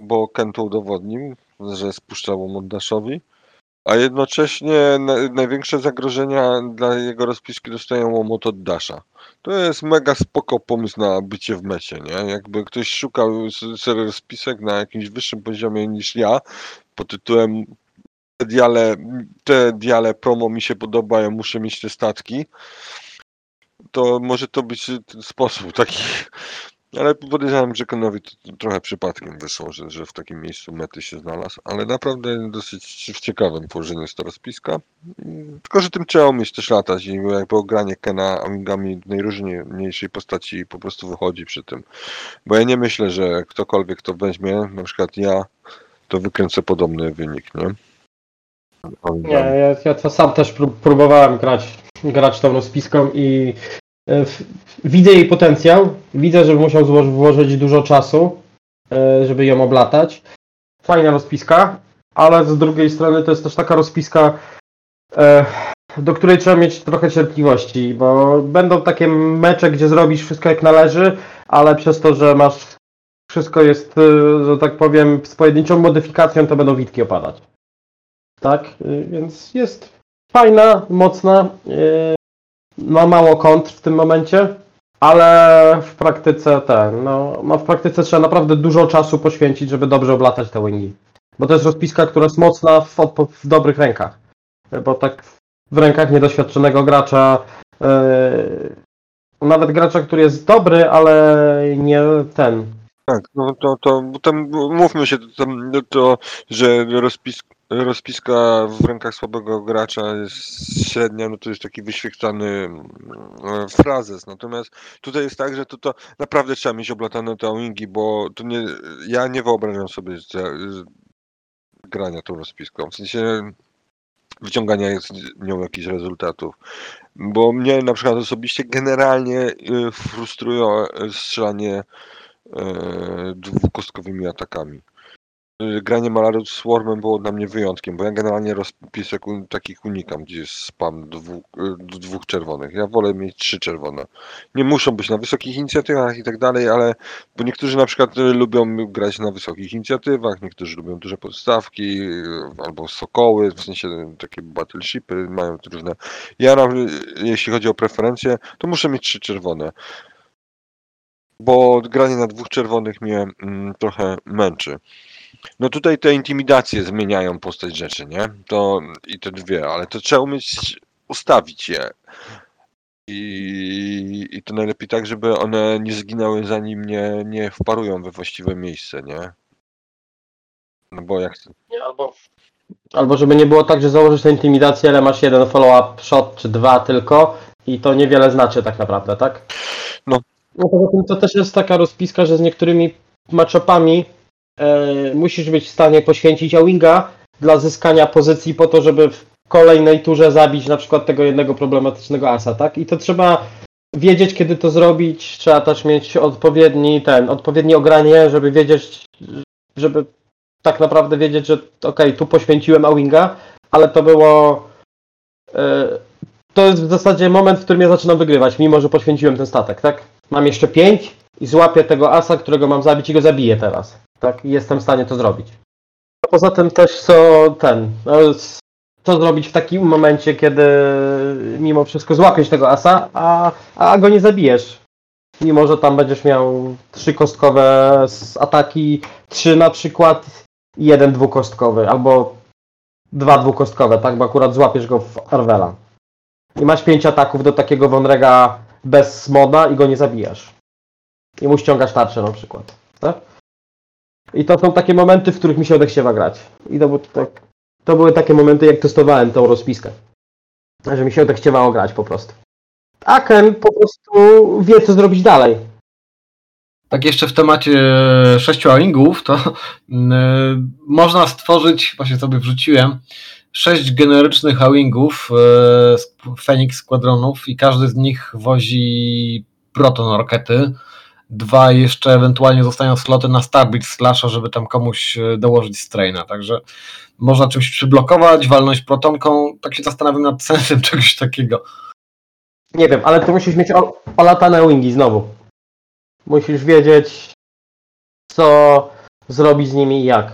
bo Ken to udowodnił, że spuszcza łomot Dashowi. A jednocześnie na, największe zagrożenia dla jego rozpiski dostają łomot od Dasha. To jest mega spoko pomysł na bycie w mecie, nie? Jakby ktoś szukał serii rozpisek na jakimś wyższym poziomie niż ja, pod tytułem te diale, te diale promo mi się podobają, muszę mieć te statki, to może to być sposób taki. Ale podejrzewam, że Kenowi to trochę przypadkiem wyszło, że, że w takim miejscu mety się znalazł, ale naprawdę dosyć w ciekawym położeniu jest to rozpiska. Tylko, że tym trzeba umieć też latać i jakby ogranie Kena wingami najróżniejszej postaci po prostu wychodzi przy tym. Bo ja nie myślę, że ktokolwiek to weźmie, na przykład ja, to wykręcę podobny wynik, nie? Nie, ja, ja to sam też próbowałem grać, grać tą rozpiską i e, widzę jej potencjał. Widzę, że musiał włożyć dużo czasu, e, żeby ją oblatać. Fajna rozpiska, ale z drugiej strony to jest też taka rozpiska, e, do której trzeba mieć trochę cierpliwości, bo będą takie mecze, gdzie zrobisz wszystko jak należy, ale przez to, że masz wszystko jest, że tak powiem, z pojedynczą modyfikacją, to będą witki opadać tak? Y, więc jest fajna, mocna, y, ma mało kontr w tym momencie, ale w praktyce ten, no, no w praktyce trzeba naprawdę dużo czasu poświęcić, żeby dobrze oblatać te wingi. Bo to jest rozpiska, która jest mocna w, w dobrych rękach. Bo tak w rękach niedoświadczonego gracza, yy, nawet gracza, który jest dobry, ale nie ten. Tak, no to, to tam mówmy się, to, to że rozpis, rozpiska w rękach słabego gracza jest średnia, no to jest taki wyświetlany mm, frazes. Natomiast tutaj jest tak, że to, to naprawdę trzeba mieć oblatane te wingi, bo to nie, ja nie wyobrażam sobie grania tą rozpiską. W sensie wyciągania z nią jakichś rezultatów. Bo mnie na przykład osobiście generalnie y, frustruje strzelanie y, dwukostkowymi atakami. Y, granie Malaru z Swarmem było dla mnie wyjątkiem, bo ja generalnie rozpisek takich unikam, gdzie jest spam dwóch, y, dwóch czerwonych. Ja wolę mieć trzy czerwone. Nie muszą być na wysokich inicjatywach i tak dalej, ale bo niektórzy na przykład y, lubią grać na wysokich inicjatywach, niektórzy lubią duże podstawki albo sokoły, w sensie takie battleshipy mają różne. Ja jeśli chodzi o preferencje, to muszę mieć trzy czerwone bo granie na dwóch czerwonych mnie mm, trochę męczy. No tutaj te intimidacje zmieniają postać rzeczy, nie? To i te dwie, ale to trzeba umieć ustawić je. I, I to najlepiej tak, żeby one nie zginęły zanim nie, nie wparują we właściwe miejsce, nie? No bo jak Nie, albo, albo żeby nie było tak, że założysz tę intimidację, ale masz jeden follow-up shot czy dwa tylko i to niewiele znaczy tak naprawdę, tak? No. No poza tym to też jest taka rozpiska, że z niektórymi matchupami musisz być w stanie poświęcić Awinga dla zyskania pozycji po to, żeby w kolejnej turze zabić na przykład tego jednego problematycznego asa, tak? I to trzeba wiedzieć, kiedy to zrobić, trzeba też mieć odpowiedni ten, odpowiednie ogranie, żeby wiedzieć, żeby tak naprawdę wiedzieć, że okej, tu poświęciłem Awinga, ale to było. e, to jest w zasadzie moment, w którym ja zaczynam wygrywać, mimo że poświęciłem ten statek, tak? Mam jeszcze 5 i złapię tego asa, którego mam zabić i go zabiję teraz. Tak? Jestem w stanie to zrobić. Poza tym też co ten. no, Co zrobić w takim momencie, kiedy mimo wszystko złapiesz tego asa, a, a go nie zabijesz. Mimo, że tam będziesz miał trzy kostkowe ataki, trzy na przykład jeden dwukostkowy, albo dwa dwukostkowe, tak? Bo akurat złapiesz go w Arvela. I masz pięć ataków do takiego Wonrega bez moda i go nie zabijasz. I mu ściągasz tarczę na przykład. Tak? I to są takie momenty, w których mi się odechciewa grać. I to, był tak, to były takie momenty, jak testowałem tą rozpiskę. Że mi się odechciewało grać po prostu. A Ken po prostu wie, co zrobić dalej. Tak jeszcze w temacie sześciu awingów, to mm, można stworzyć, właśnie sobie wrzuciłem, sześć generycznych awingów e, z Phoenix Squadronów i każdy z nich wozi proton rokety. Dwa jeszcze ewentualnie zostają sloty na Starbreed Slasha, żeby tam komuś e, dołożyć straina. Także można czymś przyblokować, walnąć protonką. Tak się zastanawiam nad sensem [laughs] czegoś takiego. Nie wiem, ale tu musisz mieć olatane wingi znowu. Musisz wiedzieć, co zrobić z nimi i jak.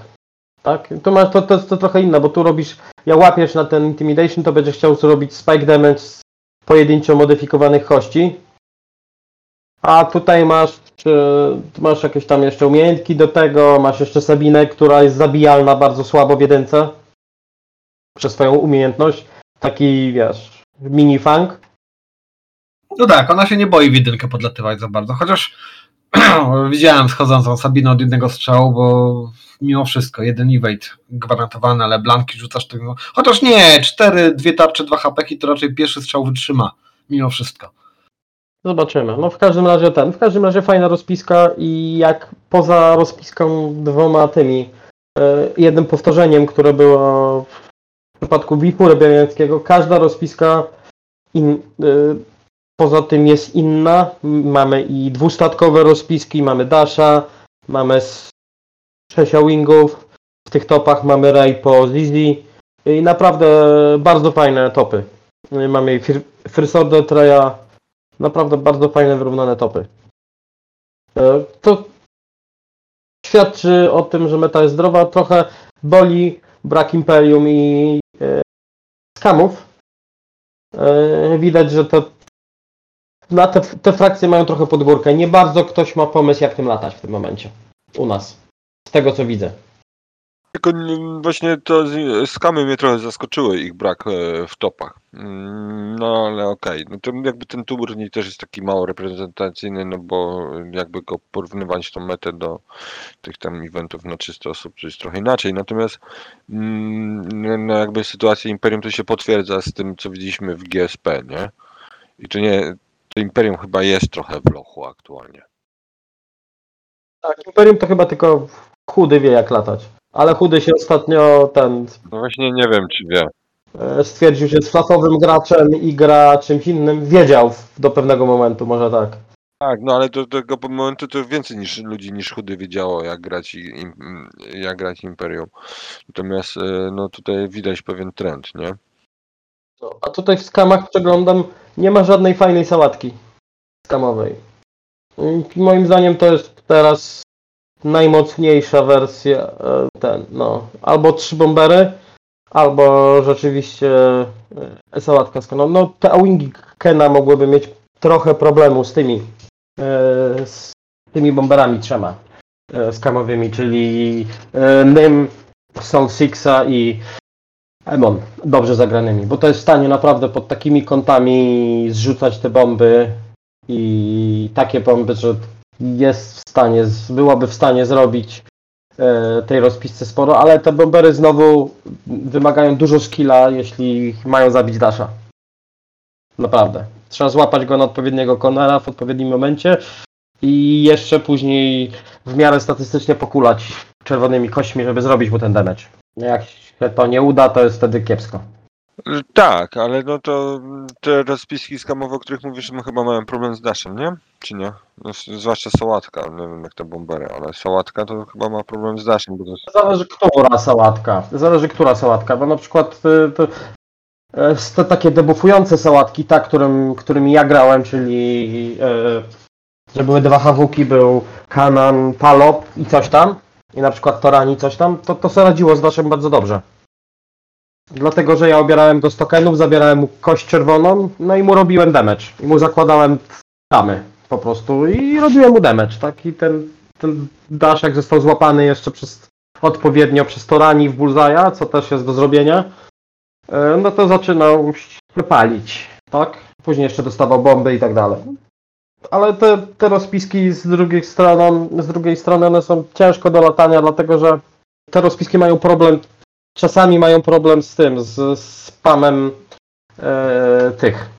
Tak? To, masz, to, to to trochę inne, bo tu robisz, jak łapiesz na ten Intimidation, to będziesz chciał zrobić spike damage z pojedynczo modyfikowanych kości. A tutaj masz, tu masz jakieś tam jeszcze umiejętki do tego, masz jeszcze Sabinę, która jest zabijalna bardzo słabo w jedynce. Przez swoją umiejętność. Taki, wiesz, mini funk. No tak, ona się nie boi w jedynkę podlatywać za bardzo, chociaż [clears throat] widziałem schodzącą Sabinę od jednego strzału, bo mimo wszystko, jeden evade gwarantowany, ale blanki rzucasz tego. Chociaż nie, cztery, dwie tarcze, dwa HP to raczej pierwszy strzał wytrzyma, mimo wszystko. Zobaczymy. No w każdym razie ten, w każdym razie fajna rozpiska i jak poza rozpiską dwoma tymi, e, jednym powtórzeniem, które było w przypadku Wichura Białęckiego, każda rozpiska in, e, poza tym jest inna. Mamy i dwustatkowe rozpiski, mamy Dasha, mamy s- sześć wingów, w tych topach mamy Ray po Zizi i naprawdę bardzo fajne topy. E, Mamy Fir- First Order Treya, naprawdę bardzo fajne, wyrównane topy. E, To świadczy o tym, że meta jest zdrowa. Trochę boli brak Imperium i e, skamów. E, Widać, że to na te, te frakcje mają trochę podgórkę. Nie bardzo ktoś ma pomysł, jak tym latać w tym momencie. U nas. Z tego, co widzę. Tylko nie- właśnie to skamy mnie trochę zaskoczyły, ich brak e, w topach. Mm, No ale okej, no to jakby ten turniej też jest taki mało reprezentacyjny, no bo jakby go porównywać tą metę do tych tam eventów na 300 osób, to jest trochę inaczej. Natomiast mm, no jakby sytuacja Imperium to się potwierdza z tym, co widzieliśmy w GSP, nie? I to nie, to Imperium chyba jest trochę w lochu aktualnie. Tak, Imperium to chyba tylko chudy wie, jak latać. Ale chudy się ostatnio ten No właśnie nie wiem, czy wie. E, stwierdził, że jest flachowym graczem i gra czymś innym. Wiedział w- do pewnego momentu, może tak. Tak, no ale do tego momentu to więcej niż ludzi niż chudy wiedziało jak grać i im, jak grać Imperium. Natomiast e, no tutaj widać pewien trend, nie? No, a tutaj w skamach przeglądam, nie ma żadnej fajnej sałatki skamowej. Moim zdaniem to jest teraz najmocniejsza wersja e, ten, no. Albo trzy bombery, albo rzeczywiście e, sałatka skamowa. No te awingi Kena mogłyby mieć trochę problemu z tymi e, z tymi bomberami trzema skamowymi, czyli Nym, Soul Sixa i Emon, dobrze zagranymi, bo to jest w stanie naprawdę pod takimi kątami zrzucać te bomby i takie bomby, że jest w stanie, byłoby w stanie zrobić e, tej rozpisce sporo, ale te bombery znowu wymagają dużo skilla, jeśli mają zabić Dasha. Naprawdę. Trzeba złapać go na odpowiedniego konera w odpowiednim momencie i jeszcze później w miarę statystycznie pokulać czerwonymi kośćmi, żeby zrobić mu ten damage. Jak się to nie uda, to jest wtedy kiepsko. Tak, ale no to te rozpiski skamowe, o których mówisz, no chyba mają problem z Dashem, nie? Czy nie? No, zwłaszcza sałatka, nie wiem jak te bombery, ale sałatka to chyba ma problem z Dashem, bo to. Zależy która sałatka. Zależy która sałatka, bo na przykład y, to, e, te takie debufujące sałatki, tak, którym, którymi ja grałem, czyli e, że były dwa hawuki, był Kanan, Palop i coś tam, i na przykład Torani coś tam, to, to sobie radziło z naszym bardzo dobrze. Dlatego, że ja obierałem go z tokenów, zabierałem mu kość czerwoną, no i mu robiłem damage. I mu zakładałem tamy po prostu i robiłem mu damage, tak? I ten, ten dash jak został złapany jeszcze przez odpowiednio przez Torani w Bullseye'a, co też jest do zrobienia, e, no to zaczynał palić, tak? Później jeszcze dostawał bomby i tak dalej. Ale te, te rozpiski z drugiej strony, z drugiej strony one są ciężko do latania, dlatego że te rozpiski mają problem, czasami mają problem z tym, z spamem e, tych,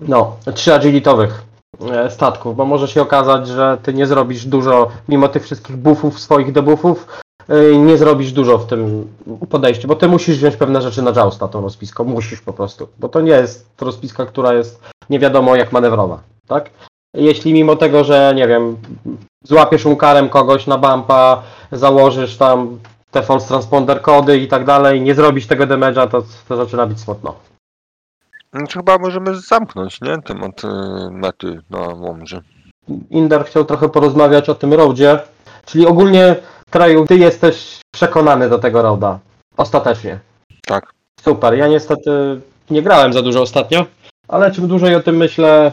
no, trzy agilitowych e, statków, bo może się okazać, że ty nie zrobisz dużo, mimo tych wszystkich buffów, swoich debuffów, e, nie zrobisz dużo w tym podejściu, bo ty musisz wziąć pewne rzeczy na jousta tą rozpiską, musisz po prostu, bo to nie jest rozpiska, która jest nie wiadomo jak manewrowa, tak? Jeśli mimo tego, że nie wiem, złapiesz unkarem kogoś na bumpa, założysz tam te false transponder kody i tak dalej, nie zrobisz tego damage'a, to, to zaczyna być smutno. No to chyba możemy zamknąć, nie? Temat y, mety na Łomży. Inder chciał trochę porozmawiać o tym roadzie, czyli ogólnie kraju, ty jesteś przekonany do tego roada. Ostatecznie. Tak. Super. Ja niestety nie grałem za dużo ostatnio, ale czym dłużej o tym myślę,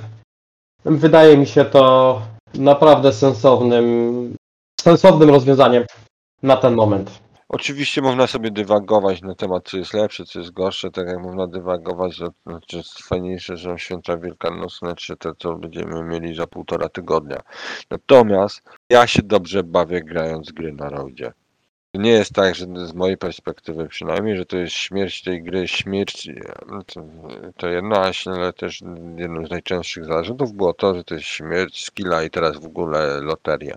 wydaje mi się to naprawdę sensownym, sensownym rozwiązaniem na ten moment. Oczywiście można sobie dywagować na temat, co jest lepsze, co jest gorsze, tak jak można dywagować, że czy jest fajniejsze, że święta wielkanocne, czy to, co będziemy mieli za półtora tygodnia. Natomiast ja się dobrze bawię grając gry na roadzie. To nie jest tak, że z mojej perspektywy przynajmniej, że to jest śmierć tej gry, śmierć, no to, to jedno, ale też jednym z najczęstszych zarzutów było to, że to jest śmierć skilla i teraz w ogóle loteria.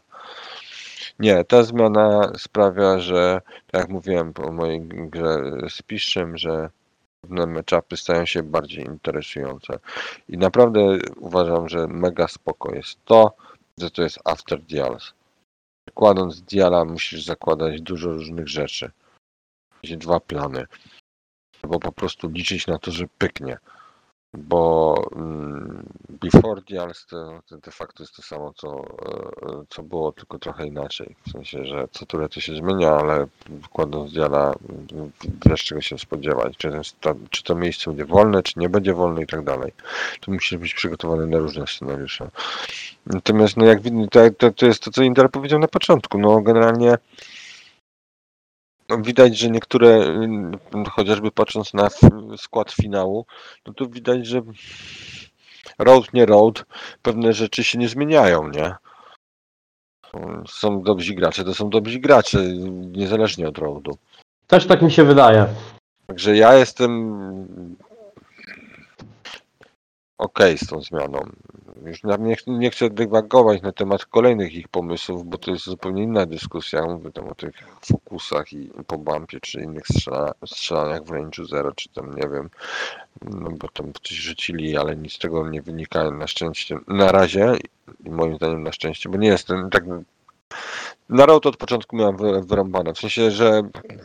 Nie, ta zmiana sprawia, że tak jak mówiłem po mojej grze z Piszczem, że pewne meczapy stają się bardziej interesujące. I naprawdę uważam, że mega spoko jest to, że to jest after dials. Kładąc diala musisz zakładać dużo różnych rzeczy. Dwa plany. Albo po prostu liczyć na to, że pyknie. Bo mm, before dials to, to de facto jest to samo, co, e, co było, tylko trochę inaczej. W sensie, że co tyle to się zmienia, ale kładąc diala mm, wiesz czego się spodziewać. Czy, sta- czy to miejsce będzie wolne, czy nie będzie wolne i tak dalej. Tu musisz być przygotowany na różne scenariusze. Natomiast no jak widać, to, to, to jest to, co Inter powiedział na początku. No generalnie no, widać, że niektóre, mm, chociażby patrząc na skład finału, no to widać, że road nie road, pewne rzeczy się nie zmieniają, nie? Są dobrzy gracze, to są dobrzy gracze, niezależnie od roadu. Też tak mi się wydaje. Także ja jestem okej z tą zmianą. Już nie, nie chcę dywagować na temat kolejnych ich pomysłów, bo to jest zupełnie inna dyskusja. Mówię tam o tych fokusach i po bumpie, czy innych strzela, strzelaniach w range'u zero, czy tam nie wiem, no bo tam coś rzucili, ale nic z tego nie wynika na szczęście. Na razie i moim zdaniem na szczęście, bo nie jestem tak na road od początku miałem wy- wyrąbane. W sensie, że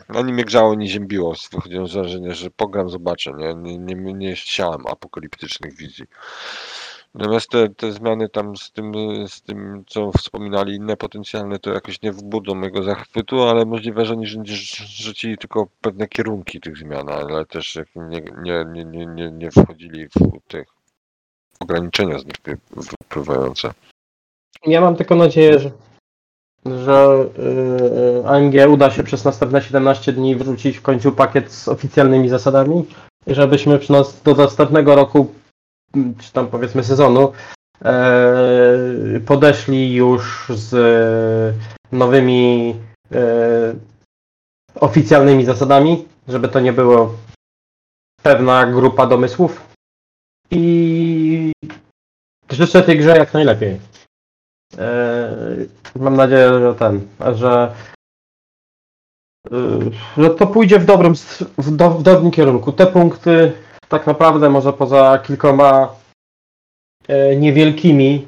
ani mnie grzało, ani ziębiło. Wychodziłem wrażenia, że pogram, zobaczę. Nie, nie, nie, nie chciałem apokaliptycznych wizji. Natomiast te, te zmiany tam z tym, z tym, co wspominali inne potencjalne, to jakoś nie wbudzą mojego zachwytu, ale możliwe, że oni rzu- rzucili tylko pewne kierunki tych zmian, ale też nie, nie, nie, nie, nie, nie wchodzili w tych ograniczenia z nich wy- wypływające. Ja mam tylko nadzieję, że że y, AMG uda się przez następne 17 dni wrzucić w końcu pakiet z oficjalnymi zasadami i żebyśmy przy nas do następnego roku, czy tam powiedzmy sezonu, e, podeszli już z nowymi e, oficjalnymi zasadami, żeby to nie było pewna grupa domysłów. I życzę tej grze jak najlepiej. E, Mam nadzieję, że ten, że, e, że to pójdzie w dobrym, w, do, w dobrym kierunku. Te punkty tak naprawdę może poza kilkoma e, niewielkimi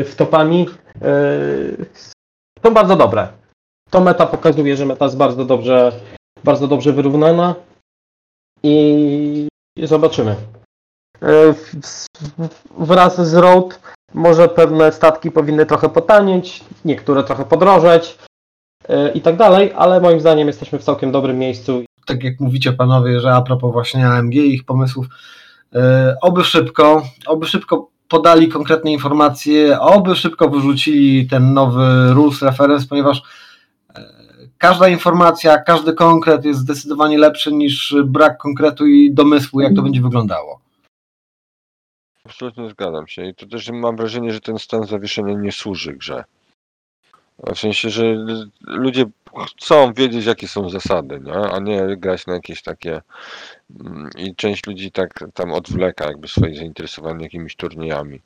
e, wtopami są bardzo dobre. To meta pokazuje, że meta jest bardzo dobrze, bardzo dobrze wyrównana i, zobaczymy. Wraz z Road może pewne statki powinny trochę potanieć, niektóre trochę podrożeć e, i tak dalej, ale moim zdaniem jesteśmy w całkiem dobrym miejscu. tak jak mówicie panowie, że a propos właśnie AMG i ich pomysłów, e, oby szybko, oby szybko podali konkretne informacje, oby szybko wyrzucili ten nowy rules reference, ponieważ e, każda informacja, każdy konkret jest zdecydowanie lepszy niż brak konkretu i domysłu, jak to będzie wyglądało. Absolutnie zgadzam się. I to też mam wrażenie, że ten stan zawieszenia nie służy grze. W sensie, że ludzie chcą wiedzieć, jakie są zasady, a nie grać na jakieś takie. mm, I część ludzi tak tam odwleka jakby swoje zainteresowanie jakimiś turniejami.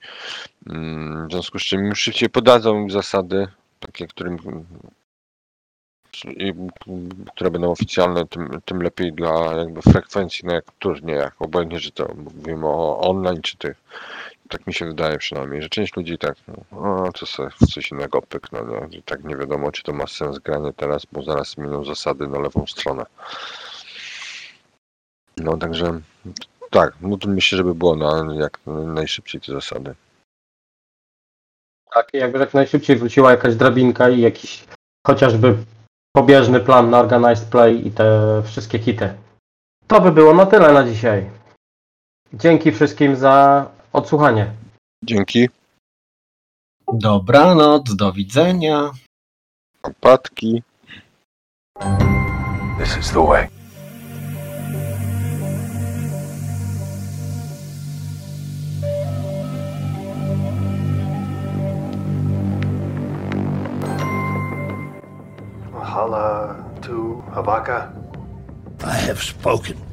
Mm, W związku z czym szybciej podadzą im zasady, takie, którym które będą oficjalne, tym, tym lepiej dla jakby frekwencji na jak turniejach. Obojętnie, czy to mówimy o online, czy tych. Tak mi się wydaje przynajmniej, że część ludzi tak, no, to sobie coś innego pyknę, no, tak nie wiadomo, czy to ma sens granie teraz, bo zaraz zmienią zasady na lewą stronę. No, także tak, no to myślę, żeby było na jak najszybciej te zasady. Tak, jakby jak najszybciej wróciła jakaś drabinka i jakiś chociażby pobieżny plan na Organized Play i te wszystkie hity. To by było na tyle na dzisiaj. Dzięki wszystkim za odsłuchanie. Dzięki. Dobranoc, do widzenia. Opadki. This is the way. Hala to Havaka. I have spoken.